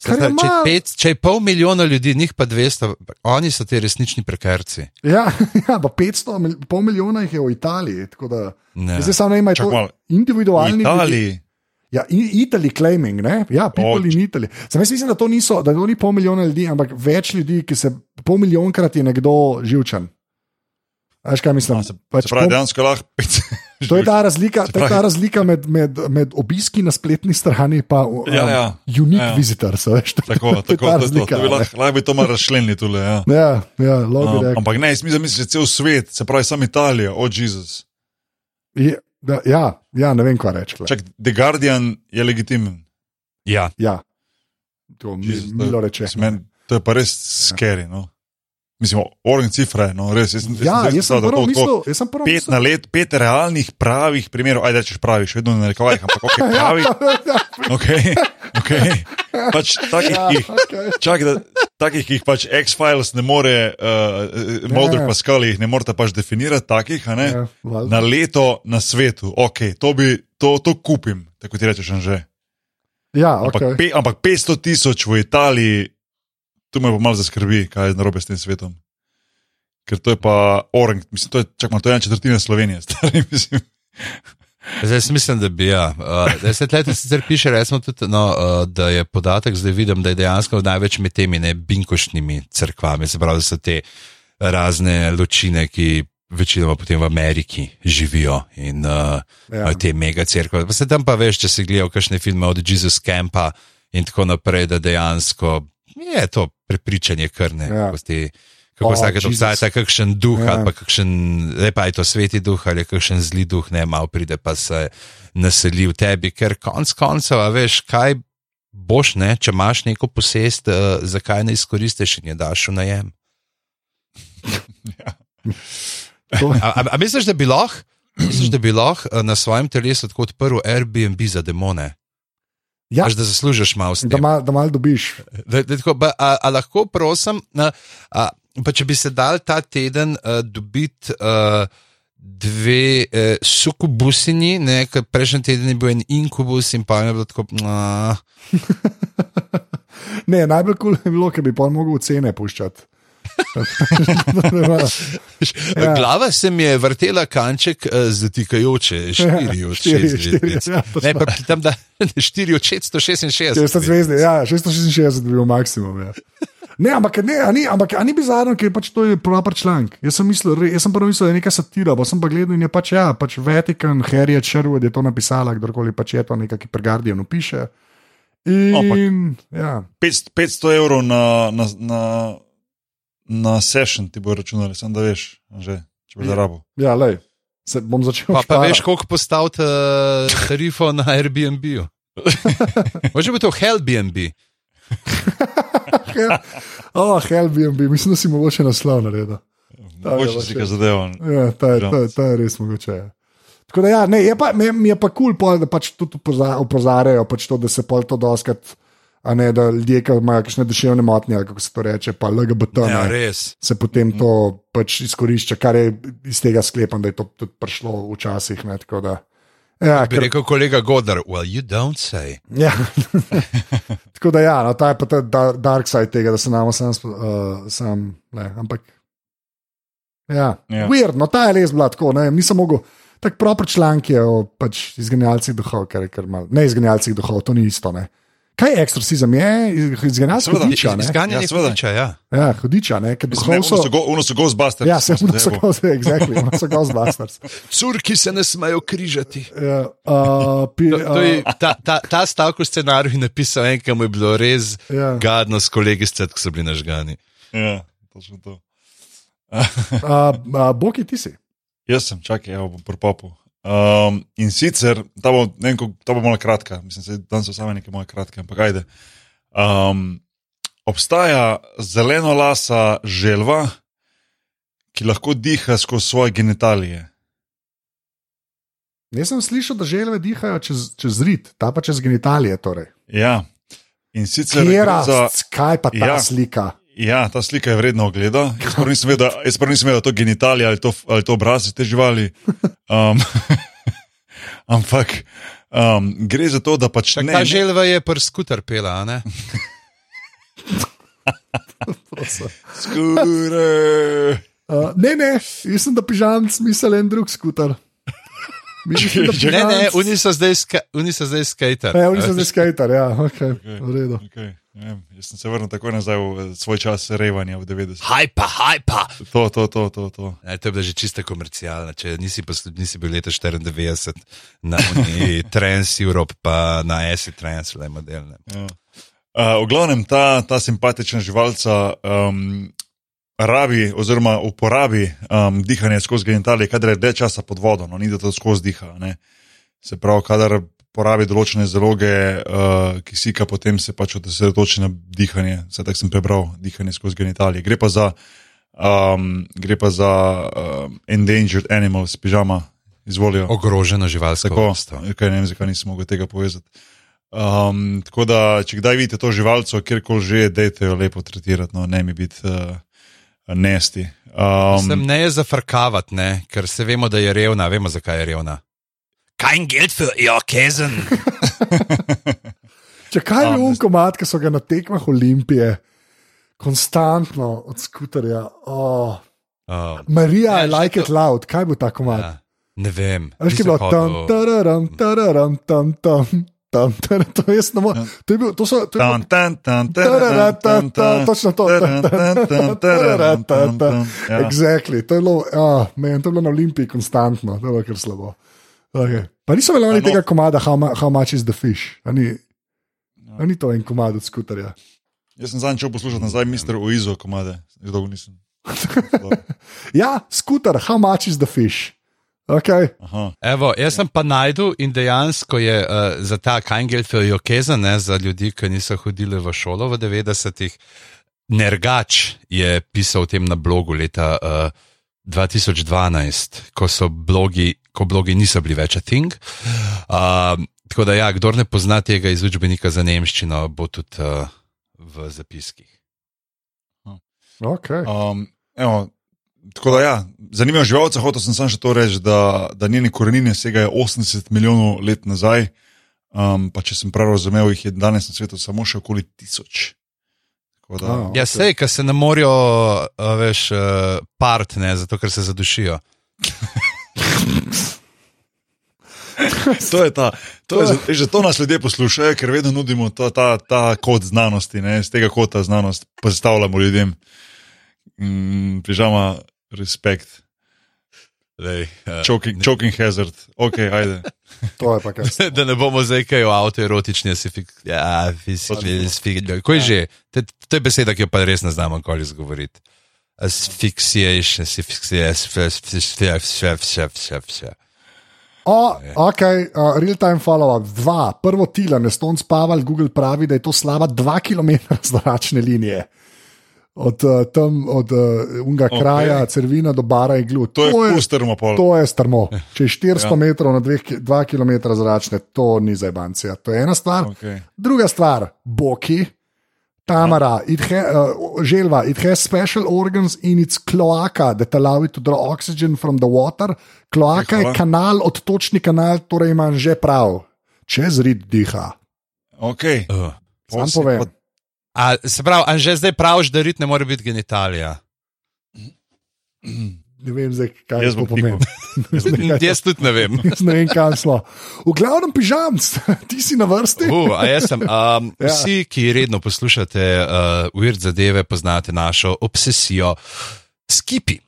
Kar je Če, je malo- pet, če je pol milijona ljudi, njih pa 200, oni so ti resnični prekarci. Ja, ja, pa 500, mil- pol milijona jih je v Italiji. tako Da, zdaj samo ne ima Čak to malo. V individualni. Italiji. Ja, Italy claiming, ne? ja, people Oč. in Italy. Sam jaz mislim, da to, niso, da to ni pol milijona ljudi, ampak več ljudi, ki se pol milijonkrat je nekdo živčen. Veš kaj mislim? A, Se, Pač se pravi, pol- dejansko lahko pet. To je ta razlika, to je ta pravi- razlika med, med, med obiski na spletni strani in um, Ja, ja. unique Ja, ja. visitors. Veš, to, Tako, to je tako, ta to, to, razlika. to bi ne. lahko, lahko bi to malo razšlenili tule. Ja. Ja, ja, Um, ampak ne, jaz mislim, da misliš cel svet, se pravi, sam Italija, o oh, Jezus. Je- da, Ja, ja, ne vem, kaj reči. Čak, The Guardian je legitimen. Ja, Ja, to mi, Jezus, to milo reče. To je pa res scary. No? Mislim, orang cifre, no res. Jaz, Ja, zdaj jaz sem mislil, da prvo to- to- mislil, jaz sem prvo Pet mislil. na let, pet realnih, pravih primerov, ajde, rečeš pravi, še vedno ne rekovajih, ampak ok, pravi. Okay, okay. Pač takih, Ja, ki okej. čak, da, takih, ki jih pač X-Files ne more, uh, Mulder Ja. pa Scully jih ne morete pač definirati, takih, ne? Ja, na leto na svetu, ok, to, bi, to, to kupim, tako ti rečeš, že. Ja, Ampak, okay. pe, ampak 500 tisoč v Italiji, tu me pa malo zaskrbi, kaj je narobe s tem svetom. Ker to je pa orang, mislim, to je, čak, malo, to je ena četrtina Slovenije, stari, mislim. Zdaj mislim, da bi. Ja. Uh, Desetletja sicer piše, resmo, tudi, no, uh, da je podatek, zdaj vidim, da je dejansko največ med temi ne, binkošnimi crkvami, se pravi, da so te razne ločine, ki večinoma potem v Ameriki živijo in uh, Ja. ja. te mega crkve. Pa se tam pa veš, če si gledal kakšne filme od Jesus Campa in tako naprej, da dejansko je to prepričanje krne. Ja. kako ti- Kako vsake obstaja kakšen duh, Ja. ja. ali pa kakšen, ne pa je to sveti duh, ali kakšen zli duh, ne, malo pride pa se naseli v tebi, ker konc koncev, veš, kaj boš, ne, če imaš neko posest, uh, zakaj ne izkoristiš in je daš v najem. To- A, a, a misliš, da bi lahko, misliš, da bi lahko eh, na svojem telesu tako odprl Airbnb za demone? Ja. Až da zaslužiš malo s tem. Da, mal, da malo dobiš. Da, da, tako, ba, a, a lahko prosim, na, a, pa če bi se dal ta teden uh, dobiti uh, dve uh, sukubusini, ne, ker prejšnji teden je bil en inkubus in pa je bilo tako. Ne, najbolj kul cool je bilo, ker bi pa mogel cene puščati. ja. Glava se mi je vrtela kanček uh, zatikajoče, štiri od štiri, šest. štiri, ja, tam da štiri od 666. 600 zvezdi, ja, 666 bi bil maksimum. Ja. Ne, ampak, ne, a ni, ampak a ni bizarno, ker pač to je proper članek. Jaz sem mislil, re- jaz sem prvo mislil, da je neka satira, pa sem pa gledal in je pač, ja, pač Vatikan, Harriet Sherwood je to napisala, kdorkoli pač je to nekaj, ki pri Guardianu piše. In, Ampak- ja, 500 500 evrov na, na, na, na session ti bo računali, sem da veš, že, če boš zarabo. ja, lej, se bom začel. Pa, pa šparati. veš, koliko postaviti uh, tarifo na Airbnb. Može bi to Hellbnb. Oh, Airbnb, mislim, da si mogoče naslov naredil. Mogoče ja, si pa ga zadeval. Ja, ta, je- ta, je- ta je res mogoče. Ja. Tako da, ja, ne, je pa, mi je pa kul, cool, da pač tudi opoza- opozarjajo, pač to, da se pol to doskrat, a ne da ljudje, ki imajo kakšne duševne motnje, kako se to reče, pa LGBT, Ja, ne, se potem to pač izkorišča, kar je iz tega sklepam, da je to tudi prišlo včasih. Ne, tako da, ja, Bi ker, rekel kolega Godar, well, you don't say. ja. tako da, ja, no, ta je pa ta dar- dark side tega, da se nam sam, uh, sam ne, ampak. Ja, Ja. ja. Weird, no, ta je res bila tako, ne, nisem mogel. Tako proper članki je o pač, izganjalcih duhov, kar je kar mal. Ne izganjalcih duhov, to ni isto. Ne. Kaj je eksorcizem? Je hudiča, ne? Izganjanje Ja, hudiča, ja. Ja, hudiča, ne, ker Mislim, ne, duhov Uno so, Ghostbusters. Ja, se uno so goz, exactly, uno so Ghostbusters. Curki se ne smejo križati. Ja, uh, pi, To, to je, uh, ta, ta, ta stavek v scenariju je napisal en, ki mu je bilo res Ja. gadno s kolegi, scet, ko so bili nažgani. Ja, točno to. uh, uh, Boki, ti si. Jaz sem, čakaj, evo bom propopil. Um, in sicer, ta bo, ne ta bo malo kratka, mislim, da danes so same neke moje kratke, ampak ajde. Um, obstaja zeleno lasa želva, ki lahko diha skozi svoje genitalije. Jaz sem slišal, da želve dihajo čez, čez rit, ta pa čez genitalije. Torej. Ja. In sicer Kjera, gre za, kaj pa ta ja. slika? Ja, ta slika je vredna ogleda. Jaz prvo nisem vedel, da- je to genitalije ali to, ali to obraz te živali. Um, ampak um, gre za to, da pač ne. Ta ne- želva je pr skuter pela, a ne? Skure. Uh, ne, ne, jaz sem da pižam smisel en drug skuter. Mislim, da Ne, ne, oni so zdaj, ska, oni so zdaj skater. Ja, oni so zdaj skater, ja, okay, Okej. v redu. Okay, ne vem, jaz sem se vrnil takoj nazaj v svoj čas revanja v 90. Hajpa, hajpa. To, to, to, to. to. Ne, to je bila že čista komercialna. Če nisi, posl- nisi bil leta 94 na Trans Europe, pa na Acid Trans, le model. Ne. Ja. Uh, v glavnem ta, ta simpatična živalca um, rabi oziroma uporabi um, dihanje skozi genitalije, kadar je dlje časa pod vodo, no, ni da to skozi diha. Ne. Se pravi, kadar porabi določene zaloge uh, kisika, potem se pač osredotoči na dihanje. Vse tako sem prebral, dihanje skozi genitalije. Gre pa za Um, gre pa za um, endangered animals, pižama, izvolijo. Ogroženo živalsko vrsto. kaj ne vem, zakaj nisem mogel tega povezati. Um, tako da, če kdaj vidite to živalco, kjerkoli že, dejte jo lepo tretirati, no, ne mi biti uh, nesti. Sem Um, ne je zafrkavati, ne? ker se vemo, da je revna, vemo, zakaj je revna. Kein Geld für ihr Käsen. Če kaj je un komat, ki so ga na tekmah Olimpije, konstantno od skuterja. Oh. Oh, Marija, Ja, I like to- it loud, kaj bo ta komat? ja. Ne vem. Veš, ki je bilo tam, tararam, tararam, tam, tam, tam, tam, to jaz ne morem. To je bil, to so, to je Tan, bilo, tan, tan, Tararatata, točno to. Taran, tan, tan, taran, tan, tan. Ja. Exactly. To je bilo, ah, man, to je bilo na Olimpiji konstantno, to je bilo kar slabo. Okay. Pa niso A no. tega komada, how, mu- how much is the fish. A ni, a ni to en komad od skuterja. Jaz sem zadnjič šel poslušati nazaj, mister Oizo, komade, že dolgo nisem. Ja, skuter, how much is the fish. Okay. Aha. Evo, jaz sem pa najdel in dejansko je uh, za ta Kangel Fjokeza, ne za ljudi, ki niso hodili v šolo v 90-ih. Nergač je pisal o tem na blogu leta uh, 2012, ko, so blogi, ko blogi niso bili več a thing. Uh, tako da, ja, kdo ne pozna tega iz učbenika za nemščino, bo tudi uh, v zapiskih. Okay. Um, evo, tako da, ja, zanimivo živalce, hotel sem samo še to reči, da, da njene korenine segajo 80 milijonov let nazaj. Um, pa če sem prav razumel, jih je danes na svetu samo še okoli tisoč. Tako Da, A, Ja, Ok. sej, ker se ne morajo, veš, part, ne, zato ker se zadušijo. To je ta, to je, za- že to nas ljudje poslušajo, ker vedno nudimo ta, ta, ta kod znanosti, ne? z tega kota znanost predstavljamo ljudem. Mm, Prižama, respekt, Lej, uh, choking, choking hazard, ok, ajde. To je pa kar. da ne bomo zdaj kaj o avtoerotični. Ja, asfixia- Kaj že? To, to je beseda, ki jo pa res ne znamo nikoli izgovoriti. Asphyxiation, asphyxiation, asphyxiation. O, ok, uh, real time follow-up. Dva, prvo Tilan, Estonc Pavel, Google pravi, da je to slaba dva km zračne linije. Od uh, tam, od uh, unga Ok. kraja, Cervina do Bara in Glu. To je pust termopol. To je strmo. Če je 400 ja. Metrov na 2 km zračne, to ni za bancija. To je ena stvar. Okay. Druga stvar, Boki, Tamara, it ha, uh, želva, it has special organs in its cloaca that allow it to draw oxygen from the water. Kloaka je kanal, odtočni kanal, torej ima že prav, čez rid diha. Okay. Uh. Sam povem. pa- A, se pravi, a že zdaj praviš, da rit ne more biti genitalija? Ne vem, zdaj, kaj Jaz to pomeni. Jaz tudi ne vem. Jaz ne vem, kam smo. V glavnem, pižam, ti si na vrsti. Uh, jaz sem. Um, Ja. vsi, ki redno poslušate uh, Weird zadeve, poznate našo obsesijo s kipi.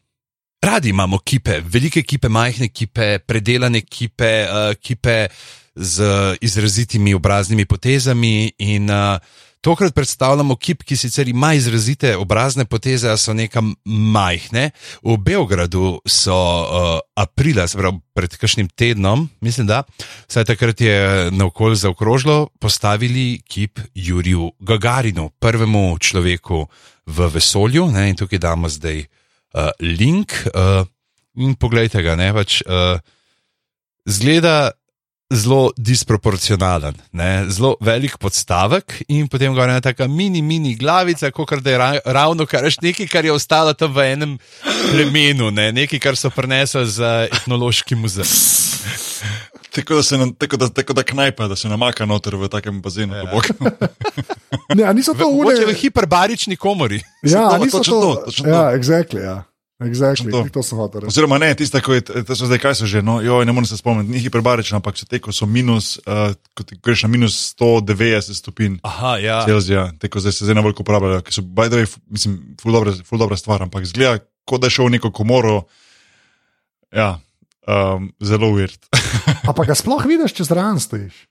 Radi imamo kipe, velike kipe, majhne kipe, predelane kipe, uh, kipe z izrazitimi obraznimi potezami. In uh, tokrat predstavljamo kip, ki sicer ima izrazite obrazne poteze, a so nekam majhne. V Beogradu so uh, aprila, se pravi pred kakšnim tednom, mislim, da Saj takrat je na okolju zaokrožilo postavili kip Juriju Gagarinu, prvemu človeku v vesolju. Ne, in tukaj damo zdaj uh, link. Uh, in poglejte ga, ne pač. Uh, zgleda zelo disproporcionalen, ne, zelo velik podstavek in potem gre ena taka mini, mini glavica, kot da je ra ravno kar je nekaj, kar je ostalo tam v enem plemenu, ne, nekaj, kar so prenesli za etnološki muzej. Tako da se na- tako da, tako da knajpa, da se namaka noter v takem bazenu. Ja. Ne, niso to Mogoče v ure. hiperbarični komori. Ja, to, a niso točno to. to, točno Ja, to. exactly, ja. Exactly. To. To sem hotel reči. Oziroma, ne, tiste, ko je, to so zdaj, kaj so že, no, joj, ne morem se spomniti, ni hiperbarično, ampak so te, ko so minus, uh, ko ti greš na minus 190 stopinj Aha, ja. Celzija, te, ko zdaj se zdaj na veliko uporabljajo, ki so, by the way, mislim, ful dobra, ful dobra stvar, ampak zgleda, kot da je šel v neko komoro, ja, um, zelo weird. A pa ga sploh vidiš, če zraven stojiš?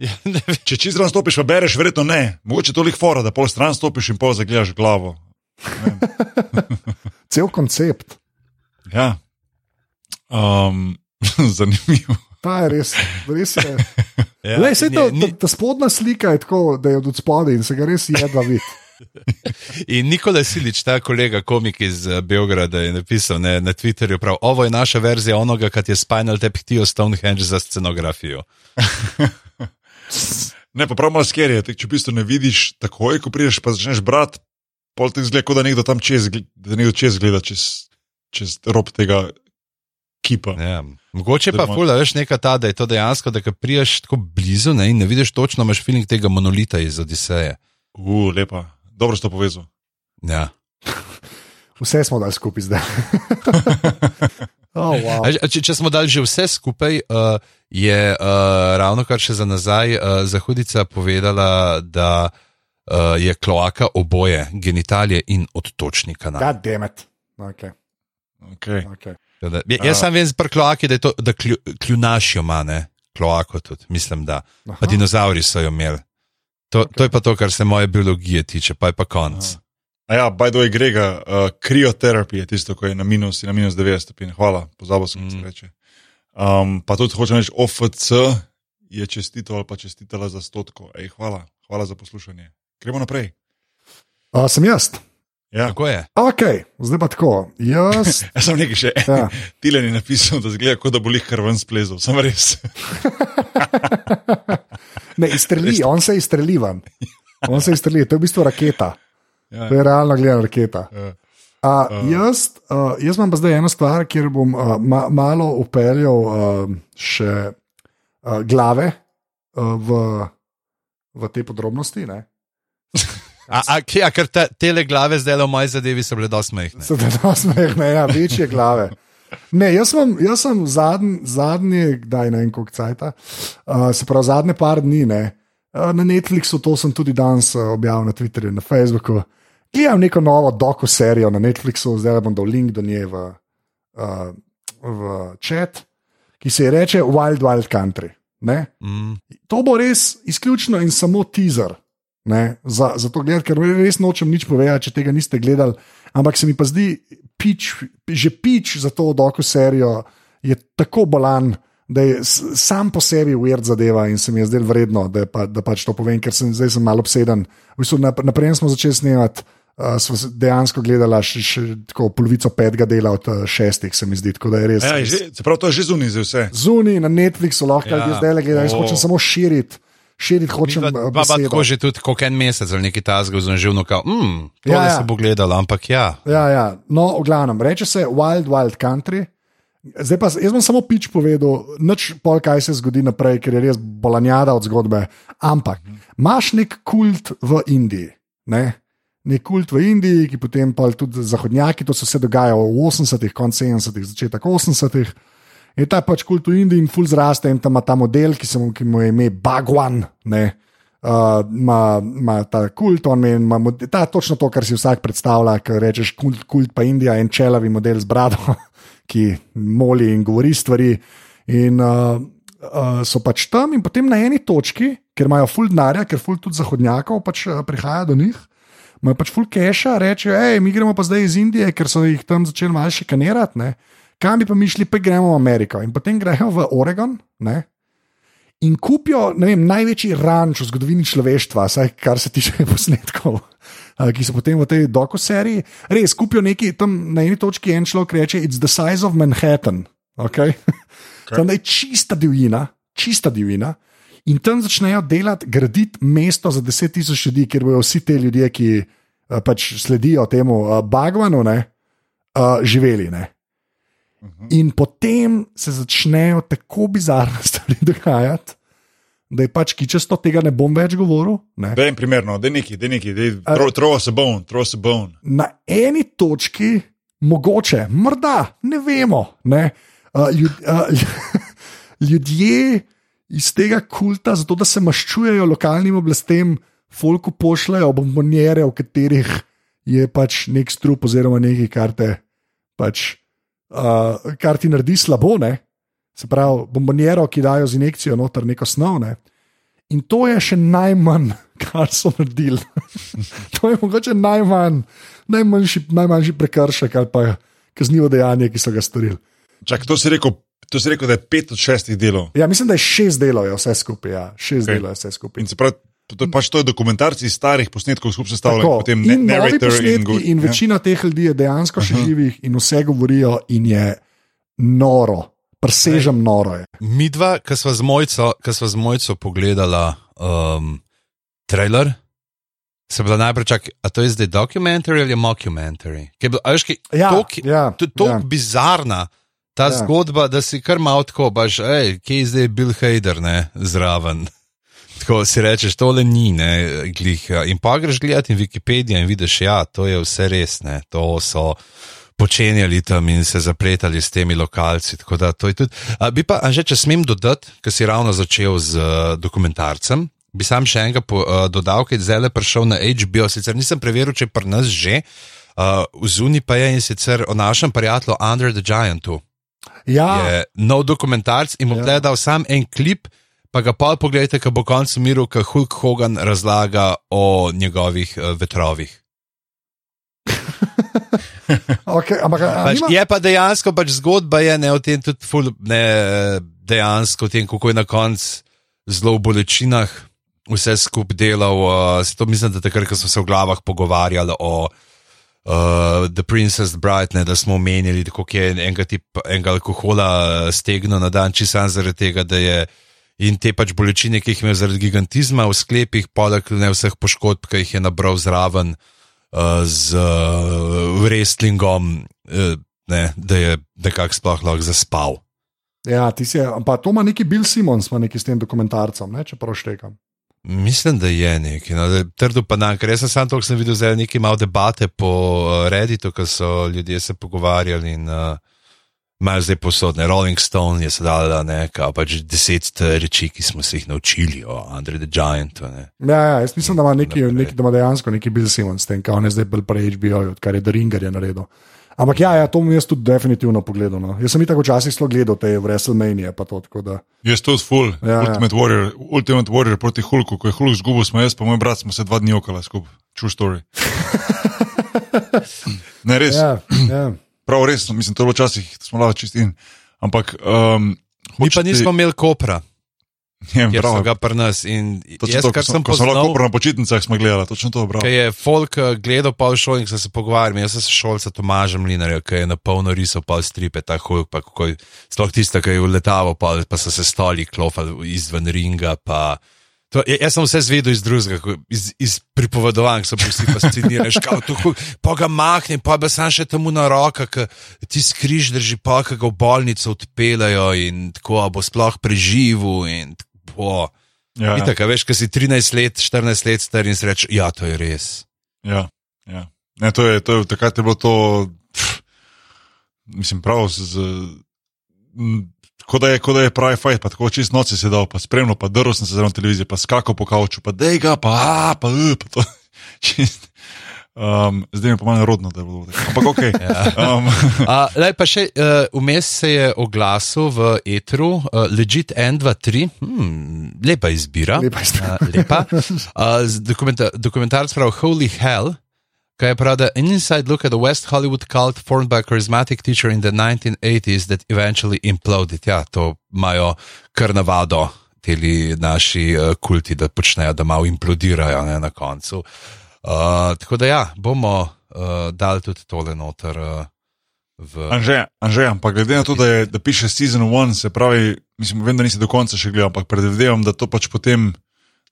ja. Če čez stran stopiš, pa bereš, verjetno ne, mogoče toliko fora, da pol stran stopiš in pol zagledaš glavo. Cel koncept. Ja. Um, zanimivo. Ta je res, res je. Ja, Lej, sej to, ni- ta, ta spodnja slika je tako, da je od spodaj in se ga res jedva vidi. In Nikola Silič, ta kolega, komik iz eh, Beograda, je napisal ne, na Twitterju: prav, Ovo je naša verzija onoga, kar je Spinal Tap htio Stonehenge za scenografijo. Ne, pa prav malo skerje, če v bistvu ne vidiš takoj, ko prideš, pa začneš brati, pol ti zgleda, da nekdo tam čez, da nekdo čez gleda čez, čez rob tega kipa. Ja. Mogoče pa Oziroma- fula, veš, neka ta, da je to dejansko, da ko priješ tako blizu ne, in ne vidiš točno, imaš feeling tega monolita iz Odiseje. U, lepa, dobro si to povezal. Ja. Vse smo dali skupaj zdaj. oh, wow. A, če, če smo dali že vse skupaj, uh, je uh, ravno kar še za nazaj uh, Zahudica povedala, da uh, je kloaka oboje, genitalije in odtočni kanal. God damn it. Okay, Okay. okay. Da, ja, jaz sem vem z kloaki, da, je to, da klju, kljunašijo mane, kloako tudi, mislim, da. Pa Aha. dinozauri so jo imeli. To, okay. to je pa to, kar se moje biologije tiče, pa je pa konc. A ja, by the way, Grega, uh, krioterapija je tisto, ko je na minus, in na minus 90 stopinj. Hvala, pozabil sem, kako se Mm. reče. Um, pa tudi hočem reči, OFC je čestito ali pa čestitala za stotko. Ej, hvala, hvala za poslušanje. Gremo naprej. Uh, sem jaz. Ja. Tako je. Ok, zdaj pa tako. Jaz. Jaz sem nekaj še. Ja. Tilen je napisal, da zgleda, kot da bo lih krven splezal. Sem res. Ne, izstreli, on se izstreli ven. On se izstreli, to je v bistvu raketa. Ja. To je realno gledana raketa. Ja. Uh, jaz, uh, jaz imam pa zdaj eno stvar, kjer bom uh, ma, malo upeljal uh, še uh, glave uh, v, v te podrobnosti. Ne? A, a, kje- a ker te, tele glave zdaj v moji zadevi so bile dosti majhne. So da nas mehne, ja, večje glave. Ne, jaz sem, jaz sem zadnji, zadnji, kdaj ne vem, koliko cajta, uh, se pravi zadnje par dni, ne, uh, na Netflixu, to sem tudi danes uh, objavil na Twitterju, na Facebooku. Gledam neko novo doku serijo na Netflixu, zdaj bom dal link do nje v, uh, v chat, ki se ji reče Wild Wild Country. Ne? Mm. To bo res izključno in samo teaser. Ne, za, za to gledati, ker res nočem nič povedati, če tega niste gledali. Ampak se mi pa zdi, pič, že pič za to doku serijo je tako bolan, da je sam po sebi weird zadeva in se mi je zdelo vredno, da, pa, da pač to povem, ker sem zdaj sem malo obseden. V bistvu, nap- naprej smo začeli snemati. Uh, smo se dejansko gledali še, še tako polovico petega dela od uh, šestih, se mi zdi, tako da je res. Ja, že, se pravi, to je že zunaj za vse. Zunaj na Netflixu lahko Ja. zdaj le gledajo, jaz hočem samo širiti, širiti hočem Pa, besedo. tako že tudi koliko en mesec ali nekaj tasga vzonživno, kao, mm, to ja, ja. se bo gledalo, ampak ja. Ja, ja. No, v glavnem, reče se Wild Wild Country. Zdaj pa, jaz bom samo pič povedal, nič pol, kaj se zgodi naprej, ker je res bolanjada od zgodbe. Ampak imaš nek kult v Indiji. Ne? Nek kult v Indiji, ki potem pa tudi zahodnjaki, to se vse dogaja v 80-ih, konc 70-ih, začetek 80-ih. Je ta pač kult v Indiji in ful zraste in tam ima ta model, ki, se mu, ki mu je ime Bagwan. Ne? Uh, ima, ima ta kult, on ima, ima mod- ta, točno to, kar si vsak predstavlja, ko rečeš kult, kult pa Indija, en čelavi model z brado, ki moli in govori stvari. In uh, uh, so pač tam, in potem na eni točki, ker imajo ful denarja, ker ful tudi zahodnjakov pač, uh, prihaja do njih. Imajo pač full keša, rečejo, hej, mi gremo pa zdaj iz Indije, ker so jih tam začeli malo šikanirati, ne. Kam bi pa mi šli, pa gremo v Ameriko. In potem grejo v Oregon ne. in kupijo vem, največji ranč v zgodovini človeštva, saj kar se tiče posnetkov. Ki so potem v tej dokuseriji, res kupijo nekaj tam na eni točki, en človek reče: It's the size of Manhattan. Okay? Tam je čista divjina, čista divjina. In tam začnejo delati, graditi mesto za 10 tisoč ljudi, kjer bodo vsi ti ljudje, ki pač sledijo temu Bagvanu, ne, živeli. Ne. In potem se začnejo tako bizarne stvari dogajati, da je pač kičasto tega ne bom več govoril. Ne. Da je primerno, da je neki, da je neki, da je throw, throw us a bone, throw us a bone. Na eni točki, mogoče, morda, ne vemo. Ne. Uh, ljud, uh, ljudje iz tega kulta, zato da se maščujejo lokalnim oblastem, folku pošljajo bombonjere, v katerih je pač nek strup oziroma nekaj, kar, te, pač, uh, kar ti naredi slabo. Ne? Se pravi, bombonjero, ki dajo z injekcijo noter neko snov. Ne? In to je še najmanj, kar so naredili. to je mogoče najmanj, najmanjši, najmanjši prekršek ali pa kaznivo dejanje, ki so ga storili. Čak, to si rekel, to si rekel, da je pet od šestih delov. Ja, mislim, da je šest delov je vse skupaj. Ja. Šest okay. delov je vse skupaj. In se pravi, to je pač to je dokumentarci iz starih posnetkov, skupaj sestavljenih, Tako, potem ne, narrator in, go- in ja. večina teh ljudi je dejansko živih in vse govorijo, in je noro, presežem noro. Je. Midva, ki sva z mojco, sva z mojco pogledala um, trailer, se bila najprej čak, a to je zdaj dokumentarij ali je mockumentary? Ki je bil, a veš, ki, Ja, tok, ja, je tako ja. ja. bizarna. Ta Ja. ja. zgodba, da si kar malo tako, baš, hej, kje je zdaj Bill Hader, ne, zraven. Tako si rečeš, tole ni, ne, glih. ja. In pa greš gledati in Wikipedijo in vidiš, ja, to je vse res, ne, to so počenjali tam in se zapletali s temi lokalci. tako Da, to je tudi. A, bi pa, Anže, če smem dodati, ker si ravno začel z uh, dokumentarcem, bi sam še enega po, uh, dodal, ki je zdaj le prišel na HBO. Sicer nisem preveril, če je pri nas že, uh, v zuni pa je in sicer o našem prijatelju Under the Giantu. Ja, Je nov dokumentarc in bom Ja. ja. dal sam en klip. Pa ga pa pogledajte, ko bo konec miru, ko Hulk Hogan razlaga o njegovih uh, vetrovih. okay, ampak Pač, nima, je pa dejansko pač zgodba, je ne o tem, tudi ful, ne, dejansko tem, kako je na koncu zelo v bolečinah vse skupaj delal. Uh, to mislim, da takrat, ko smo se v glavah pogovarjali o uh, The Princess Bride, ne, da smo omenjali, kako je enega, tip, enega alkohola stegnil na dan, čisto zaradi tega, da je. In te pač bolečine, ki jih je imel zaradi gigantizma v sklepih, poleg ne vseh poškodb, ki jih je nabral zraven uh, z uh, wrestlingom, uh, ne, da je nekako sploh lahko zaspal. ja, ti si, pa to ima neki Bill Simons, ima neki s tem dokumentarcem, ne, če prav štekam. Mislim, da je nekaj. No, trdo pa nam, ker jaz sem sam to, sem videl zdaj nekaj malo debate po uh, Redditu, ko so ljudje se pogovarjali in uh, imajo zdaj posodne. Rolling Stone je sedaj da nekaj, pač deset reči, ki smo se jih naučili o Andre the Giantu. Ne. Ja, ja, jaz mislim, da ima, neki, neki, da ima dejansko neki Bill Simons, tem, kaj on je zdaj bolj pri HBO, odkar je The Ringer je naredil. Ampak ja, ja, to bom jaz tudi definitivno pogledal. No. Jaz sem tako včasih zelo gledal te WrestleMania, pa to tako da. Jaz tudi full, Ja, ja. Ultimate, ja. Warrior, Ultimate Warrior proti Hulku, ko je Hulk zgubil, smo jaz pa moj brat, smo se dva dni okala skupaj. True story. ne, res. Ja, ja. Prav res, mislim, to je bilo včasih, smo lahko čistin. Ampak. Um, Mi pa nismo imeli kopra, Ja, ker so ga pri nas. Jaz, to, kar sem smo, ko smo poznal, na počitnicah gledali, točno to, bravo. Ker je folk eh, gledal pa v šoli in so se pogovarjali, jaz sem se šolca Tomažem Linarja, ki je na polno risal pa stripe, ta hulk, pa kako je, sploh tista, ki je uletavo, pa, pa so se stoli klofali izven ringa, pa. To, ja- jaz sem vse zvedel iz drugega, iz, iz pripovedovanj, so bili vsi fascinirani, pa ga mahne, pa bi sam še temu na roka, ki ti skriž drži, pa ki ga v bolnico odpeljajo in tako, bo sploh preživel in tako. Ja, ja. Itak, a veš, ko si 13 let, 14 let star in si rečeš, ja, to je res. Ja, ja. Ne, to je, to je, takrat je bilo to, pff, mislim, prav, z, z, kot da, je, kot da je pravi fajn, pa tako čist noči si dal, pa spremljal, pa drl sem se zraven televizije, pa skakal po kavču, pa dej ga, pa, a, pa, uh, pa to. Čist, um, zdaj mi je pa malo rodno, da je bilo tako. Ampak ok. Ja. Um, Uh, lej, pa še uh, vmes se je oglasil v Etru, uh, Legit N23, hmm, lepa izbira. Lepa izbira. Uh, lepa. Uh, dokumenta dokumentarc pravi Holy Hell, ki je pravi, an inside look at the West Hollywood cult formed by a charismatic teacher in the 1980s that eventually imploded. Ja, to imajo kar navado. Teli naši uh, kulti, da počnejo, da malo implodirajo ne, na koncu. Uh, tako da ja, bomo uh, dali tudi tole noter. Uh, v... Anže, ampak glede na to, da, je, da piše season one, se pravi, mislim, vem, da nisi do konca še gledal, ampak predvidevam, da to pač potem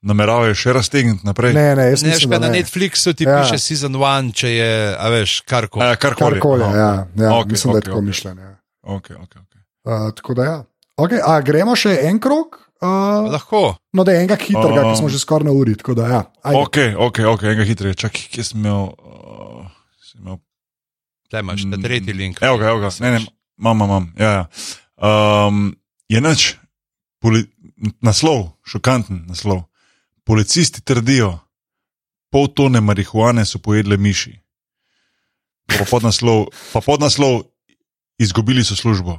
nameravajo še raztegniti naprej. Ne, ne, jaz Ne, da na ne. Netflixu ti Ja. piše season one, če je, a veš, karkoli. A, ja, karkoli. Karkoli, Aha. ja, ja Okej, mislim, da je tako okej. mišljeno. Ja. Okay, okay, okay. Uh, tako da ja. Okay, a gremo še en krok? Uh, Lahko. no, da je enega hitrega, Um, ki smo že skoraj na uri. tako Da, ja. Ajde. Ok, ok, ok, enega hitreje. Čakaj, kje sem imel. Uh, sem imel Tle imaš ta Mm, tretji link. Evo ga, evo ga. Ne, ne, imam, imam, imam. Ja, ja. Um, je nič, poli, naslov, šokanten naslov. Policisti trdijo, pol tone marihuane so pojedle miši. Pa podnaslov, pa podnaslov, izgubili so službo.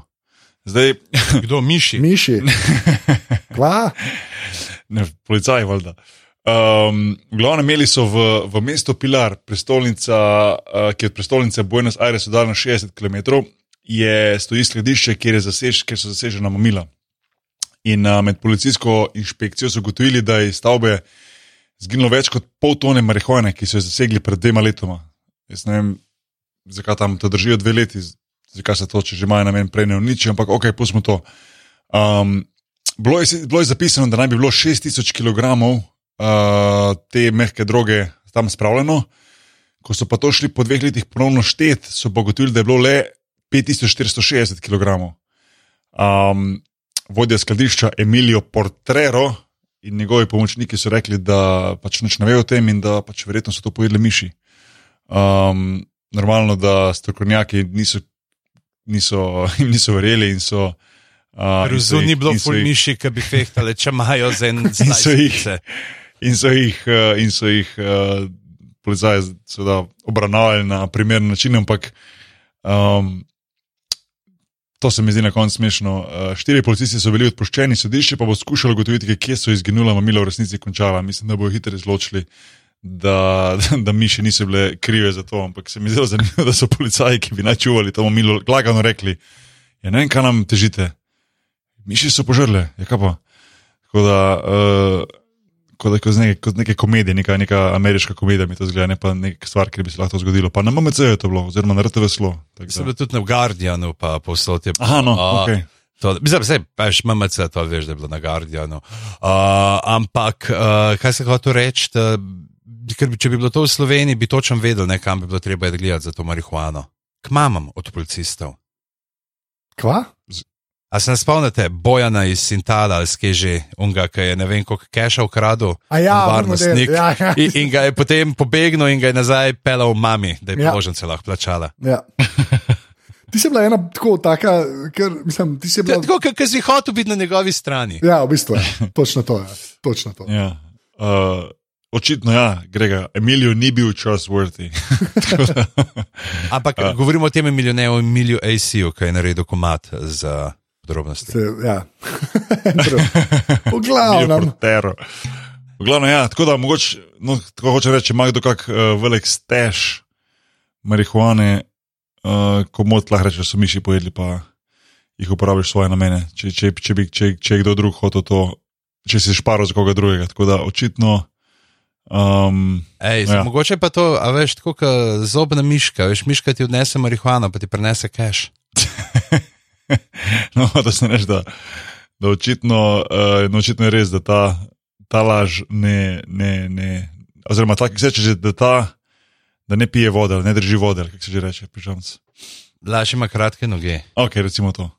Zdaj, Kdo miši? Miši. Kva? ne, policaji, valjda. Um, glavno imeli so v, v mestu Pilar, prestolnica, uh, ki je od prestolnice Buenos Aires oddaljena 60 km, je stoji skladišče, kjer, je zasež, kjer so zasežena mamila. In uh, med policijsko inšpekcijo so ugotovili, da iz stavbe izginilo več kot pol tone marihuane, ki so jo zasegli pred dvema letoma. Jaz ne vem, zakaj tam to držijo dve leti, zakaj se to, če že imajo namen, prej ne uničijo, ampak ok, pustimo to. Um, bilo, je, bilo je zapisano, da naj bi bilo 6000 kg uh, te mehke droge tam spravljeno. Ko so pa to šli po dveh letih ponovno štet, so pa ugotovili, da je bilo le 5460 kg. Um, vodja skladišča Emilio Portrero in njegovi pomočniki so rekli, da pač nič ne vejo o tem in da pač verjetno so to pojedli miši. Um, normalno, da strokovnjaki niso, niso, jim niso verjeli in so. Uh, Razu ni bilo ful miši, ki bi fehtali, če imajo za en zajce. In so jih, in so jih uh, policaji obravnavali na primeren način, ampak um, to se mi zdi na koncu smešno. Uh, štiri policisti so bili odpuščeni, sodišče pa bo skušalo ugotoviti, kje so izginula mamila v resnici končala. Mislim, da bojo hitro izločili, da, da, da miše niso bile krive za to, ampak se mi zdi zanimivo, da so policaji, ki bi naj čuvali to mamilo, lagano rekli: ja, Ne vem, kaj nam težite. Miši so požrle, je ja, kaj pa. Tako da. Uh, kot, kot, neke, kot neke komedije, neka, neka ameriška komedija mi to zgleda, ne pa neka stvar, ki bi se lahko zgodilo. Pa na MMC je to bilo, oziroma na RTV slo. Sem bil tudi na Guardianu, pa povsod je. Aha, no, a, ok. To, mislim, vse, veš, MMC, to veš, da je bilo na Guardianu. Uh, ampak, uh, kaj se hoče reči, ker če bi bilo to v Sloveniji, bi točno vedel, ne, kam bi bilo treba gledati za to marihuano. Kmamam od policistov. Kva? A se ne spomnite Bojana iz Sintala, ali skje že, unga, ki je ne vem, koliko keša ukradel, ja, varnostnik. Ja, ja. In, in ga je potem pobegnil in ga je nazaj pelal mami, da je ja. položnice lahko plačala. Ja. Ti si bila ena tako, taka, ker, mislim, ti si bila. Tako, ker si hotel biti na njegovi strani. Ja, v bistvu je. Ja. Točno to je. Točno to. Ja. Uh, očitno, ja, Grega, Emilio ni bil trustworthy. Ampak uh. govorimo o tem milijonerju, Emilio AC-u, ki je naredil komat za podrobnosti. Se, ja. v glavnem. V glavnem, ja, tako da mogoče, no, tako hoče reči, ima kdo kak uh, velik stež marihuane, uh, ko mot lahko reče, so miši pojedli, pa jih uporabiš svoje namene, če, če, če, bi, če, če je kdo drug hotel to, če si šparo za koga drugega. Tako da očitno. Um, Ej, ja. Mogoče pa to, a veš, tako kot zobna miška, veš, miška ti odnese marihuano, pa ti prenese cash. no, da se neš, da, da očitno, uh, no, očitno je res, da ta, ta laž ne, ne, ne. Oziroma, tako se reče, da, ta, da ne pije vode, ne drži vode, kako se že reče, pižamc. Laž ima kratke noge. Ok, recimo to.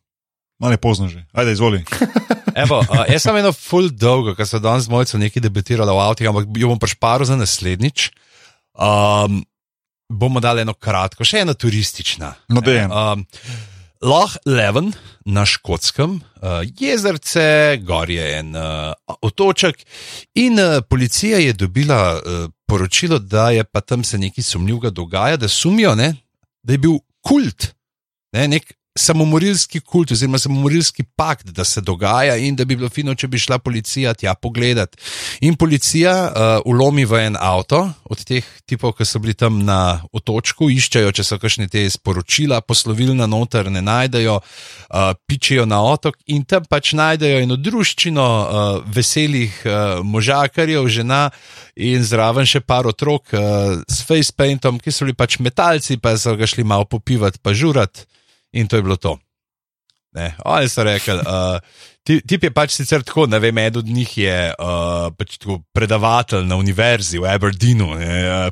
Malo je pozno že. Ajde, izvoli. Evo, uh, jaz sem eno full dolgo, ker sem danes z mojco nekaj debatirala v avtu, ampak jo bom prešparil za naslednjič. Um, bomo dali eno kratko, še eno turistično. No, da je. Um, Loch Leven na škotskem, uh, jezerce, gor je en uh, otoček, in uh, policija je dobila poročilo, da je pa tam se nekaj sumljivega dogaja, da sumijo, ne, da je bil kult, ne, nek samomorilski kult, oziroma samomorilski pakt, da se dogaja in da bi bilo fino, če bi šla policija tja pogledat. In policija uh, ulomi v en avto od teh tipov, ki so bili tam na otočku, iščejo, če so kakšne te sporočila, poslovilna noter, ne najdejo, uh, pičejo na otok in tam pač najdejo eno druščino uh, veselih uh, možakarjev, žena. In zraven še par otrok uh, s facepaintom, ki so bili pač metalci, pa so ga šli malo popivati, pa žurati. In to je bilo to. Oni so rekli, uh, tip je pač sicer tako, ne vem, eden od njih je uh, pač predavatelj na univerzi v Aberdeenu. Ne,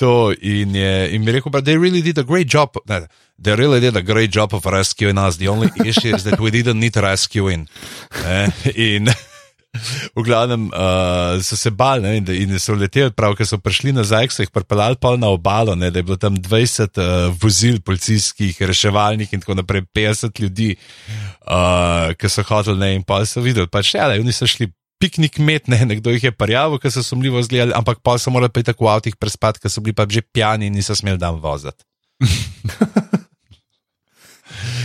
to, in, je, in mi je rekel, da they really did a great job. Ne, they really did a great job of rescuing us. The only issue is that we didn't need rescuing. Ne, in V glavnem uh, so se bali ne, in, in so leteli, prav, ker so prišli nazaj, so jih pripeljali pa na obalo, ne, da je bilo tam 20 uh, vozil, policijskih, reševalnih in tako naprej, 50 ljudi, uh, ki so hodili ne, in pa so videli, pač ja, da so šli. Piknik met, ne, nekdo jih je parjavo, ker so sumljivo zgledali, ampak pa so morali priti tako v avtih prespati, ker so bili pa že pijani in niso smeli dan voziti.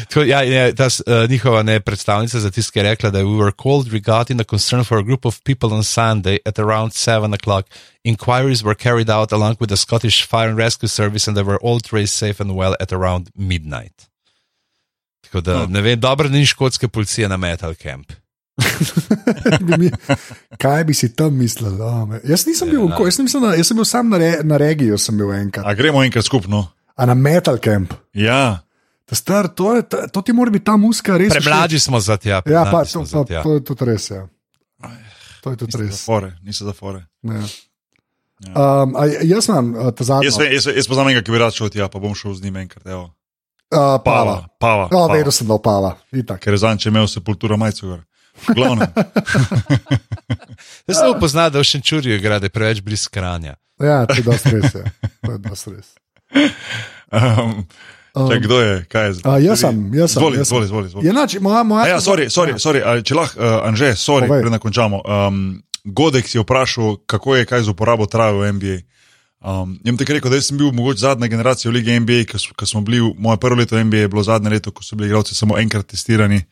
Tako, ja, je, ta uh, njihova ne, predstavnica za tiske je rekla, da we were called regarding a concern for a group of people on Sunday at around 7 o'clock. Inquiries were carried out along with the Scottish Fire and Rescue Service and they were all traced safe and well at around midnight. Tako da oh. ne vem, dobro ni škotske policije na Metal Camp. kaj bi si tam mislil? Oh, jaz nisem bil, ja. jaz, nisem, na- jaz sem bil sam na, re, na regiji, sem bil enkrat. A gremo enkrat skupno? A na Metal Camp. Ja, Ta Star, to, je, ta- to ti mora biti ta muska res. Premladi smo za tja. Ja, pa, to, pa, tja. to je tudi res. Ja. To je tudi niso res. fore, niso za fore. Ja. Um, a jaz imam uh, ta zadnji. Jaz, jaz, jaz poznam enega, ki bi rad šel tja, pa bom šel z njim enkrat. Evo. Uh, Pava, pava. pava. No, pava. vedel sem, da je pava. Itak. Ker je zanj, če imel sepultura majcu. gor. V Glavnem. Jaz sem upoznal, da v Šenčurju igra, da je preveč blizu kranja. Ja, to je dosti res. Ja. To je dosti res. Um, čak, kdo je? Kaj je? A, jaz sem, jaz sem, Zvoli, jaz zvoli, zvoli. zvoli. Je nač, moja, moja, A Ja, sorry, sorry, sorry. a Če lahko, uh, Anže, sorry, Povej. preden končamo. Um, Godek si je vprašal, kako je kaj z uporabo trave v NBA. Um, jaz ti rekel, da sem bil mogoče zadnja generacija v Ligi NBA, ko smo bili, moje prvo leto NBA je bilo zadnje leto, ko so bili igralci samo enkrat testirani.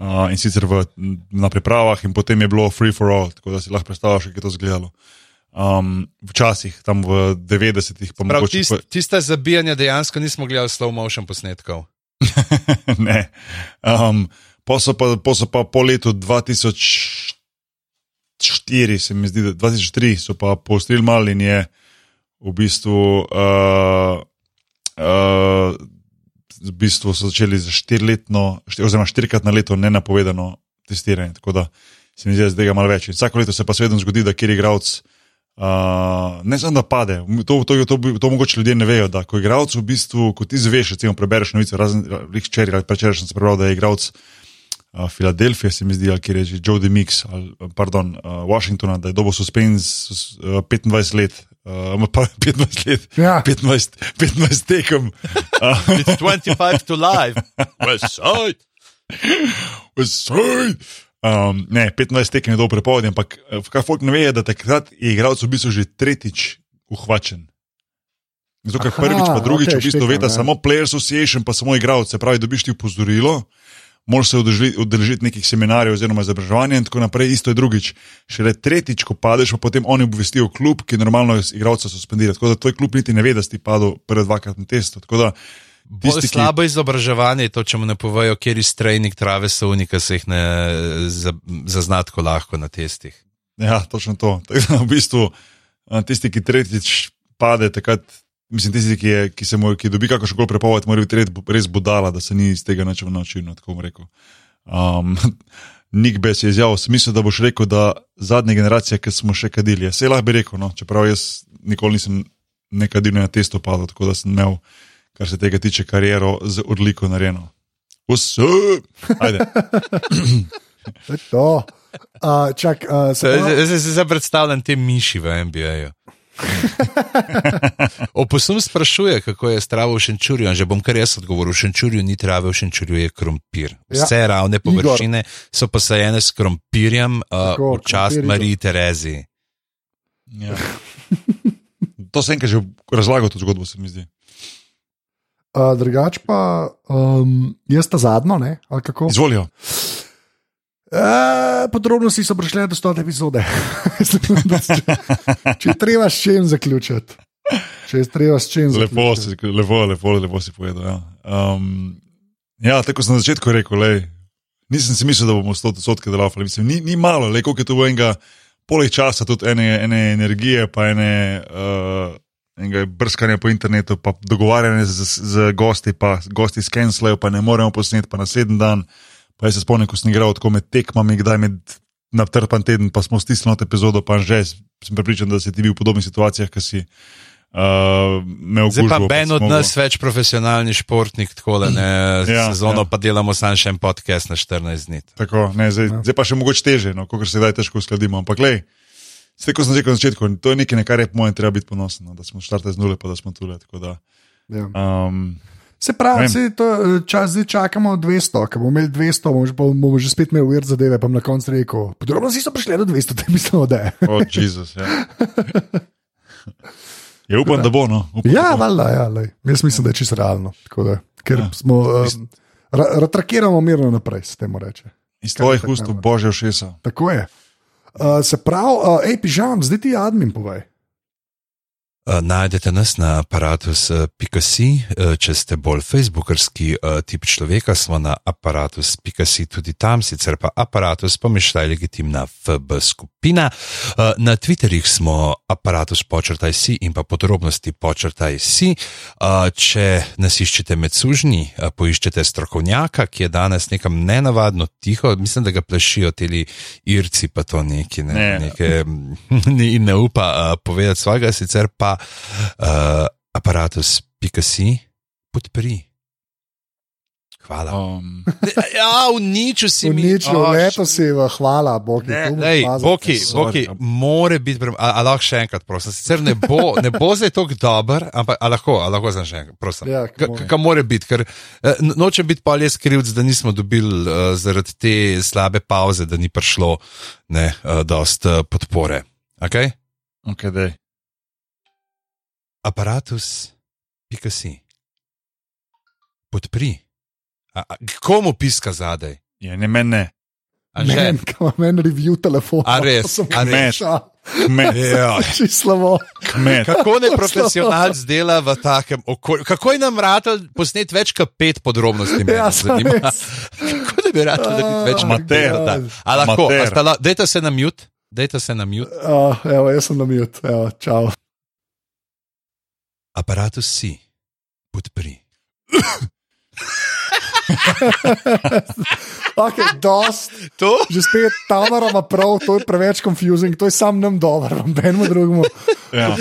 Uh, in sicer v, na pripravah, in potem je bilo free for all, tako da si lahko predstavljaš, kako je to izgledalo. Um, včasih, tam v 90-ih, pa Prav, mogoče. tist, tiste zabijanja dejansko nismo gledali slow motion posnetkov. ne. Um, pa so pa, po, so pa po letu 2004, se mi zdi, da 2003 so pa poostrili malo in je v bistvu. Uh, uh, V bistvu so začeli z štiriletno, štir, oziroma štirikrat na leto nenapovedano testiranje. Tako da se mi zdi, da je zdaj malo več. In vsako leto se pa seveda zgodi, da kjer igralec Uh, ne samo da pade, to, to, to, to, to mogoče ljudje ne vejo. Da, ko igralec v bistvu, ko ti zveš, recimo, prebereš novice, razen včeraj ali prečeraj sem se prebral, da je igralec uh, Filadelfije, se mi zdi, ali kjer je že Joe DeMix, ali pardon, uh, Washingtona, da je dobil suspens uh, 25 let. Uh, pa 15 let, Ja. 15, 15 tekem. Uh, It's 25 to live. West side. Vsaj. Um, ne, 15 tekem je dobro prepovedi, ampak eh, kaj folk ne ve, je, da takrat je igralec v bistvu že tretjič uhvačen. Zato, ker prvič, pa drugič okej, v bistvu veta ja. samo Player Association, pa samo igralec. Se pravi, dobiš ti upozorilo, moraš se udeležiti- udeležiti nekih seminarjev oziroma izobraževanja in tako naprej. Isto je drugič. Šele tretjič, ko padeš, pa potem oni obvestijo klub, ki normalno igralca suspendira. Tako da tvoj klub niti ne ve, da si padel prvi dvakrat na testu. Tako da tisti, ki- slabo izobraževanje je to, če mu ne povejo, kjer iz trening trave so unika, se jih ne za- zazna tako lahko na testih. Ja, točno to. Tako v bistvu, tisti, ki tretjič pade, takrat, mislim, tisti, ki, je, ki, se mu, ki dobi kakršno koli prepoved, mora biti res, budala, da se ni iz tega nič naučil. No, tako bom rekel. Um, Nik Bes je izjavil, sem mislil, da boš rekel, da zadnja generacija, ki smo še kadili. Jaz se lahko bi rekel, no, čeprav jaz nikoli nisem nekadil na testu padel, tako da sem imel, kar se tega tiče, kariero z odliko narejeno. Vse, ajde. To. Uh, čak, uh, se si zdaj predstavljam te miši v NBA-ju. Oposum sprašuje, kako je strava v Šenčurju. Že bom kar jaz odgovoril. V Šenčurju ni trave, v Šenčurju je krompir. Vse ja. ravne površine so posajene s krompirjem, Tako, uh, v čast krompirji so- Mariji Terezi. Ja. To sem enkrat že razlagal, to zgodbo se mi zdi. Uh, drugač pa, um, jaz ta zadnjo, ne? ali kako? Izvolijo. E, podrobnosti so prišle do 100 epizode. če je treba s čim zaključiti. Če je treba s čim Lepo zaključiti. si, lepo, lepo, lepo si povedal. Ja, um, ja tako sem na začetku rekel, lej, nisem si mislil, da bomo 100 odstotke delali. Mislim, ni, ni malo, le koliko je to enega, poleg časa, tudi ene, ene energije, pa ene. Uh, enega Brskanja po internetu, pa dogovarjanje z, z, z gosti, pa gosti skenslajo, pa ne moremo posneti, pa naslednji dan. Pa jaz se spomnim, ko sem igral tako med tekmami, kdaj med natrpan teden, pa smo stisnili to epizodo, pa že sem prepričan, da si ti bil v podobnih situacijah, ki si uh, Zdaj pa okužil. Ben od nas več profesionalni športnik, tako da ne Ja, sezono ja. pa delamo sam še en podcast na 14 dni. Tako, ne, zdaj, ja. zdaj pa še mogoče teže, no, kot se zdaj težko uskladimo. Ampak, lej, vse, kot sem rekel na začetku, to je nekaj, na kar je po mojem treba biti ponosen, no, da smo štartali z nule, pa da smo tako Da, Ja. um, Se pravi, se to, eh, čas, zdaj čakamo 200, ko bomo imeli 200, bomo že, bomo že spet imeli uver zadeve, pa na koncu rekel. Podrobnosti so prišle do 200, te mislimo, da je. oh, Jezus. Ja. Je upam, da bo. No. Upam, Ja, da valjda, ja, lej. jaz mislim, da je čisto realno. Da, ker Ja. ja. smo, um, ra, ratrakiramo mirno naprej, se temu reče. Iz tvojih ust, božje všesa. Tako je. Uh, se pravi, uh, hej, pižam, zdaj ti admin povej. Uh, najdete nas na aparatus.si, uh, če ste bolj facebookarski uh, tip človeka, smo na aparatus.si tudi tam, sicer pa aparatus pomišljaj legitimna FB skupina. Na Twitterjih smo aparatus počrtaj si in pa podrobnosti počrtaj si. Če nas iščete med sužnji, poiščete strokovnjaka, ki je danes nekam nenavadno tiho, mislim, da ga plašijo teli irci, pa to neki ne, Ne. neke, in ne upa povedati svojega, sicer pa uh, aparatus.si podpri. Hvala. Um, Ja, uničil si mi. Uničil, Oh, leto si, v hvala, Bog je tu. Lej, Boki, Sorry. Boki, more biti, a, a lahko še enkrat, prosim. Sicer ne bo, ne bo zdaj tako dober, ampak a lahko, a lahko zdaj še enkrat, prosim. Ja. Kaj more biti, ker eh, no- nočem biti pa res krivc, da nismo dobili uh, zaradi te slabe pauze, da ni prišlo ne, uh, dost uh, podpore. Okay? okay, dej. Aparatus, pika si. Podpri. A, a, komu piska zadaj? Ja, ne meni ne. Men, kam meni review telefon. A res, a res. Kmet, Ja. Čislavo. kmet. Kako ne profesionalc dela v takem okolju? Kako je nam rado posnet več kot pet podrobnosti? Ja, zanima. Kako da bi rado da biti več Amater. Da. A lahko, dajte se na mute, dajte se na mute. Uh, evo, jaz sem na mute, evo, čau. Aparatus si, podpri. Ok, dost. To? Že spet Tamara ima prav, to je preveč confusing, to je sam nam dobro, nobenemu drugemu. Ja.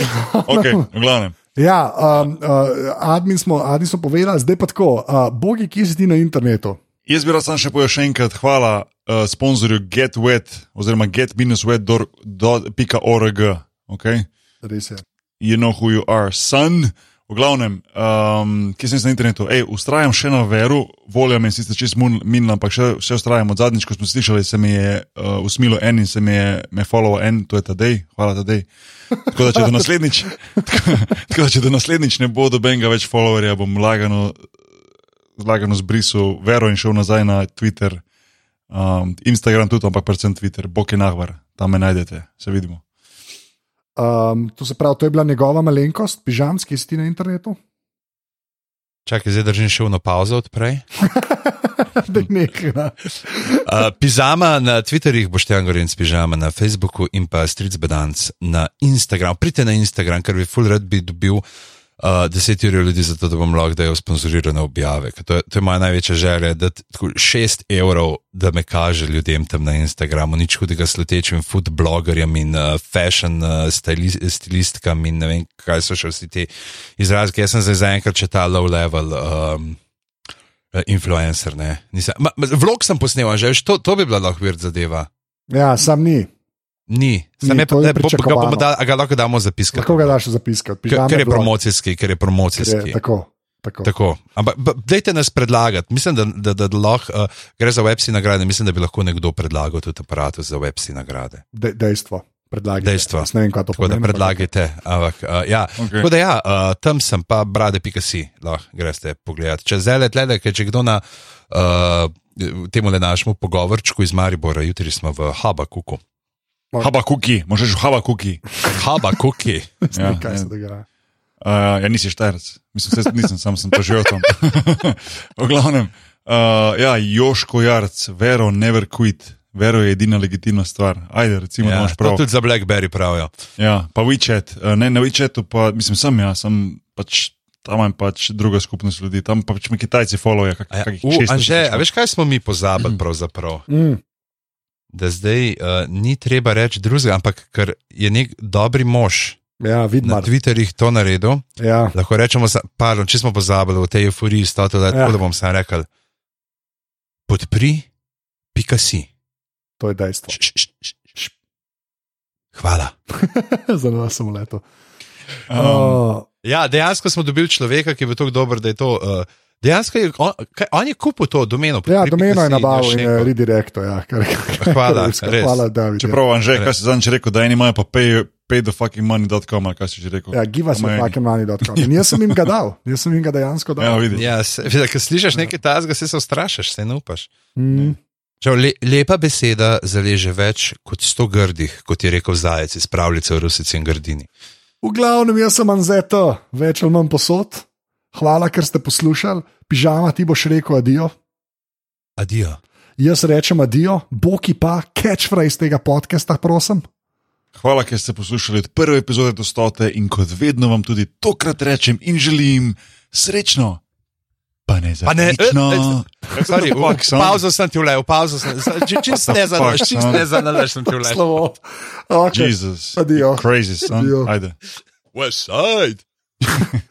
Okay, v glavnem. Ja, um, uh, admin, smo, admin smo povedali, zdaj pa tako, uh, bogi, ki si ti na internetu. Jaz bi rad samo še povedal še enkrat hvala uh, sponzorju GetWet oziroma get-wet.org. Okay? Res je. You know who you are, son. V glavnem, um, ki sem jaz na internetu, ej, ustrajam še na veru, volja mi je sicer čez minila, ampak še, še ustrajam. Od zadnjič, ko smo slišali, se mi je uh, usmilo en in se mi je me follow en, to je Tadej, hvala Tadej. Tako da, če do naslednjič, tako, tako če do naslednjič ne bo dobenega več followerja, bom lagano, lagano zbrisal vero in šel nazaj na Twitter, um, Instagram tudi, ampak predvsem Twitter, Bok je nahvar, tam me najdete, se vidimo. Um, to se pravi, to je bila njegova malenkost, pižamski, ki si na internetu. Čakaj, zdaj držim še eno pauzo odprej. Da nekaj. ne. Uh, pizama na Twitterjih, Boštjan Gorenc, pižama na Facebooku in pa Stric Bedanc na Instagram. Pridite na Instagram, ker bi full rad bi dobil uh, 10 ur ljudi za to, da bom lahko dajal sponzorirane objave. To je, to je moja največja želja, da 6 evrov, da me kaže ljudem tam na Instagramu, nič hudega sletečim food blogerjem in uh, fashion uh, stili, stilistkam in ne vem, kaj so še vsi ti izrazi. Jaz sem zdaj zaenkrat če ta low level. Um, eh, Influencer, ne. Nisem, ma, ma, vlog sem posnel, že to, to bi bila lahko vir zadeva. Ja, sam ni. Ni, je to pa je ne, bo, ga pričakovano. bomo dali, a ga lahko damo zapiskati. Lahko ga daš zapiskati. Ker, ker je promocijski, ker je ker je- promocijski. Tako. tako. Tako. Ampak dajte nas predlagati. Mislim, da, da, da, da lahko, uh, gre za websi nagrade. Mislim, da bi lahko nekdo predlagal tudi aparat za websi nagrade. De, dejstvo. Predlagajte. Dejstvo. Jaz Ne vem, kaj to da pomeni. predlagajte. Ampak, uh, ja. Okay. Tako da ja, uh, tam sem pa brade.si, lahko greste pogledat. Če zdaj le, ker če kdo na uh, temu le našemu pogovorčku iz Maribora, jutri smo v Habakuku. Habakuki, možeš v Habakuki. Habakuki. Ja, Ja, kaj se ja. dogaja. Uh, ja, nisi štajrc, mislim, se, nisem, sam sem pa živel tam. v glavnem, uh, ja, Joško Jarc, Vero, never quit. Vero je edina legitimna stvar. Ajde, recimo, da Ja, imaš to prav. tudi za Blackberry pravijo. Ja, pa WeChat, uh, ne na WeChatu, pa mislim, sem ja, sem pač. Tam je pač druga skupnost ljudi, tam pa pač me Kitajci followajo. Kak, Ja, kakih u, 600 Anže, a veš, kaj smo mi pozabili pravzaprav? Mm. Da zdaj uh, ni treba reči drugega, ampak ker je nek dobri mož Ja, na vidim. Twitterjih to naredil, Ja. lahko rečemo, pardon, če smo pozabili v tej euforiji, stoto let, Ja. ja. da bom sam rekel, podpri, pika si. To je dejstvo. Š, š, š, š. Hvala. Za nas samo leto. Um, Uh, Ja, dejansko smo dobili človeka, ki je bil tako dober, da je to. Uh, dejansko je on, kaj, on je kupil to domeno. ja, domeno je nabavil in Jašenko. redirecto. Ja, kar, kar, Hvala, res, res. Hvala, David. ja. čeprav, Anže, kaj si zadnjič rekel, da eni imajo pa pay, pay the fucking money.com, kaj si že rekel. Ja, give us Ampak- fucking money.com. In jaz sem jim ga dal, jaz sem jim ga dejansko dal. Ja, vidiš. Ja, se, ko slišiš nekaj tazga, se, se ustrašiš, se ne upaš. Mm. Čau, le, lepa beseda zaleže več kot sto grdih, kot je rekel zajec iz pravljice o Rusici in Grdini. V glavnem, jaz sem Anzeto, več ali manj posod. Hvala, ker ste poslušali. Pižama, ti boš rekel adijo. Adijo. Jaz rečem adijo, boki pa, catchphrase tega podcasta, prosim. Hvala, ker ste poslušali od prve epizode do stote in kot vedno vam tudi tokrat rečem in želim srečno. Pa ne za Pa ne, srečno. Sorry, v Fuck, son. pauzo sem ti vlev, pauzo sem. Čist What the ne zanalaš, fuck, čist ne zanalaš sem ti vlev. Slovo. Okay. Jesus. Adijo. Crazy, son. Adijo. Ajde. West side.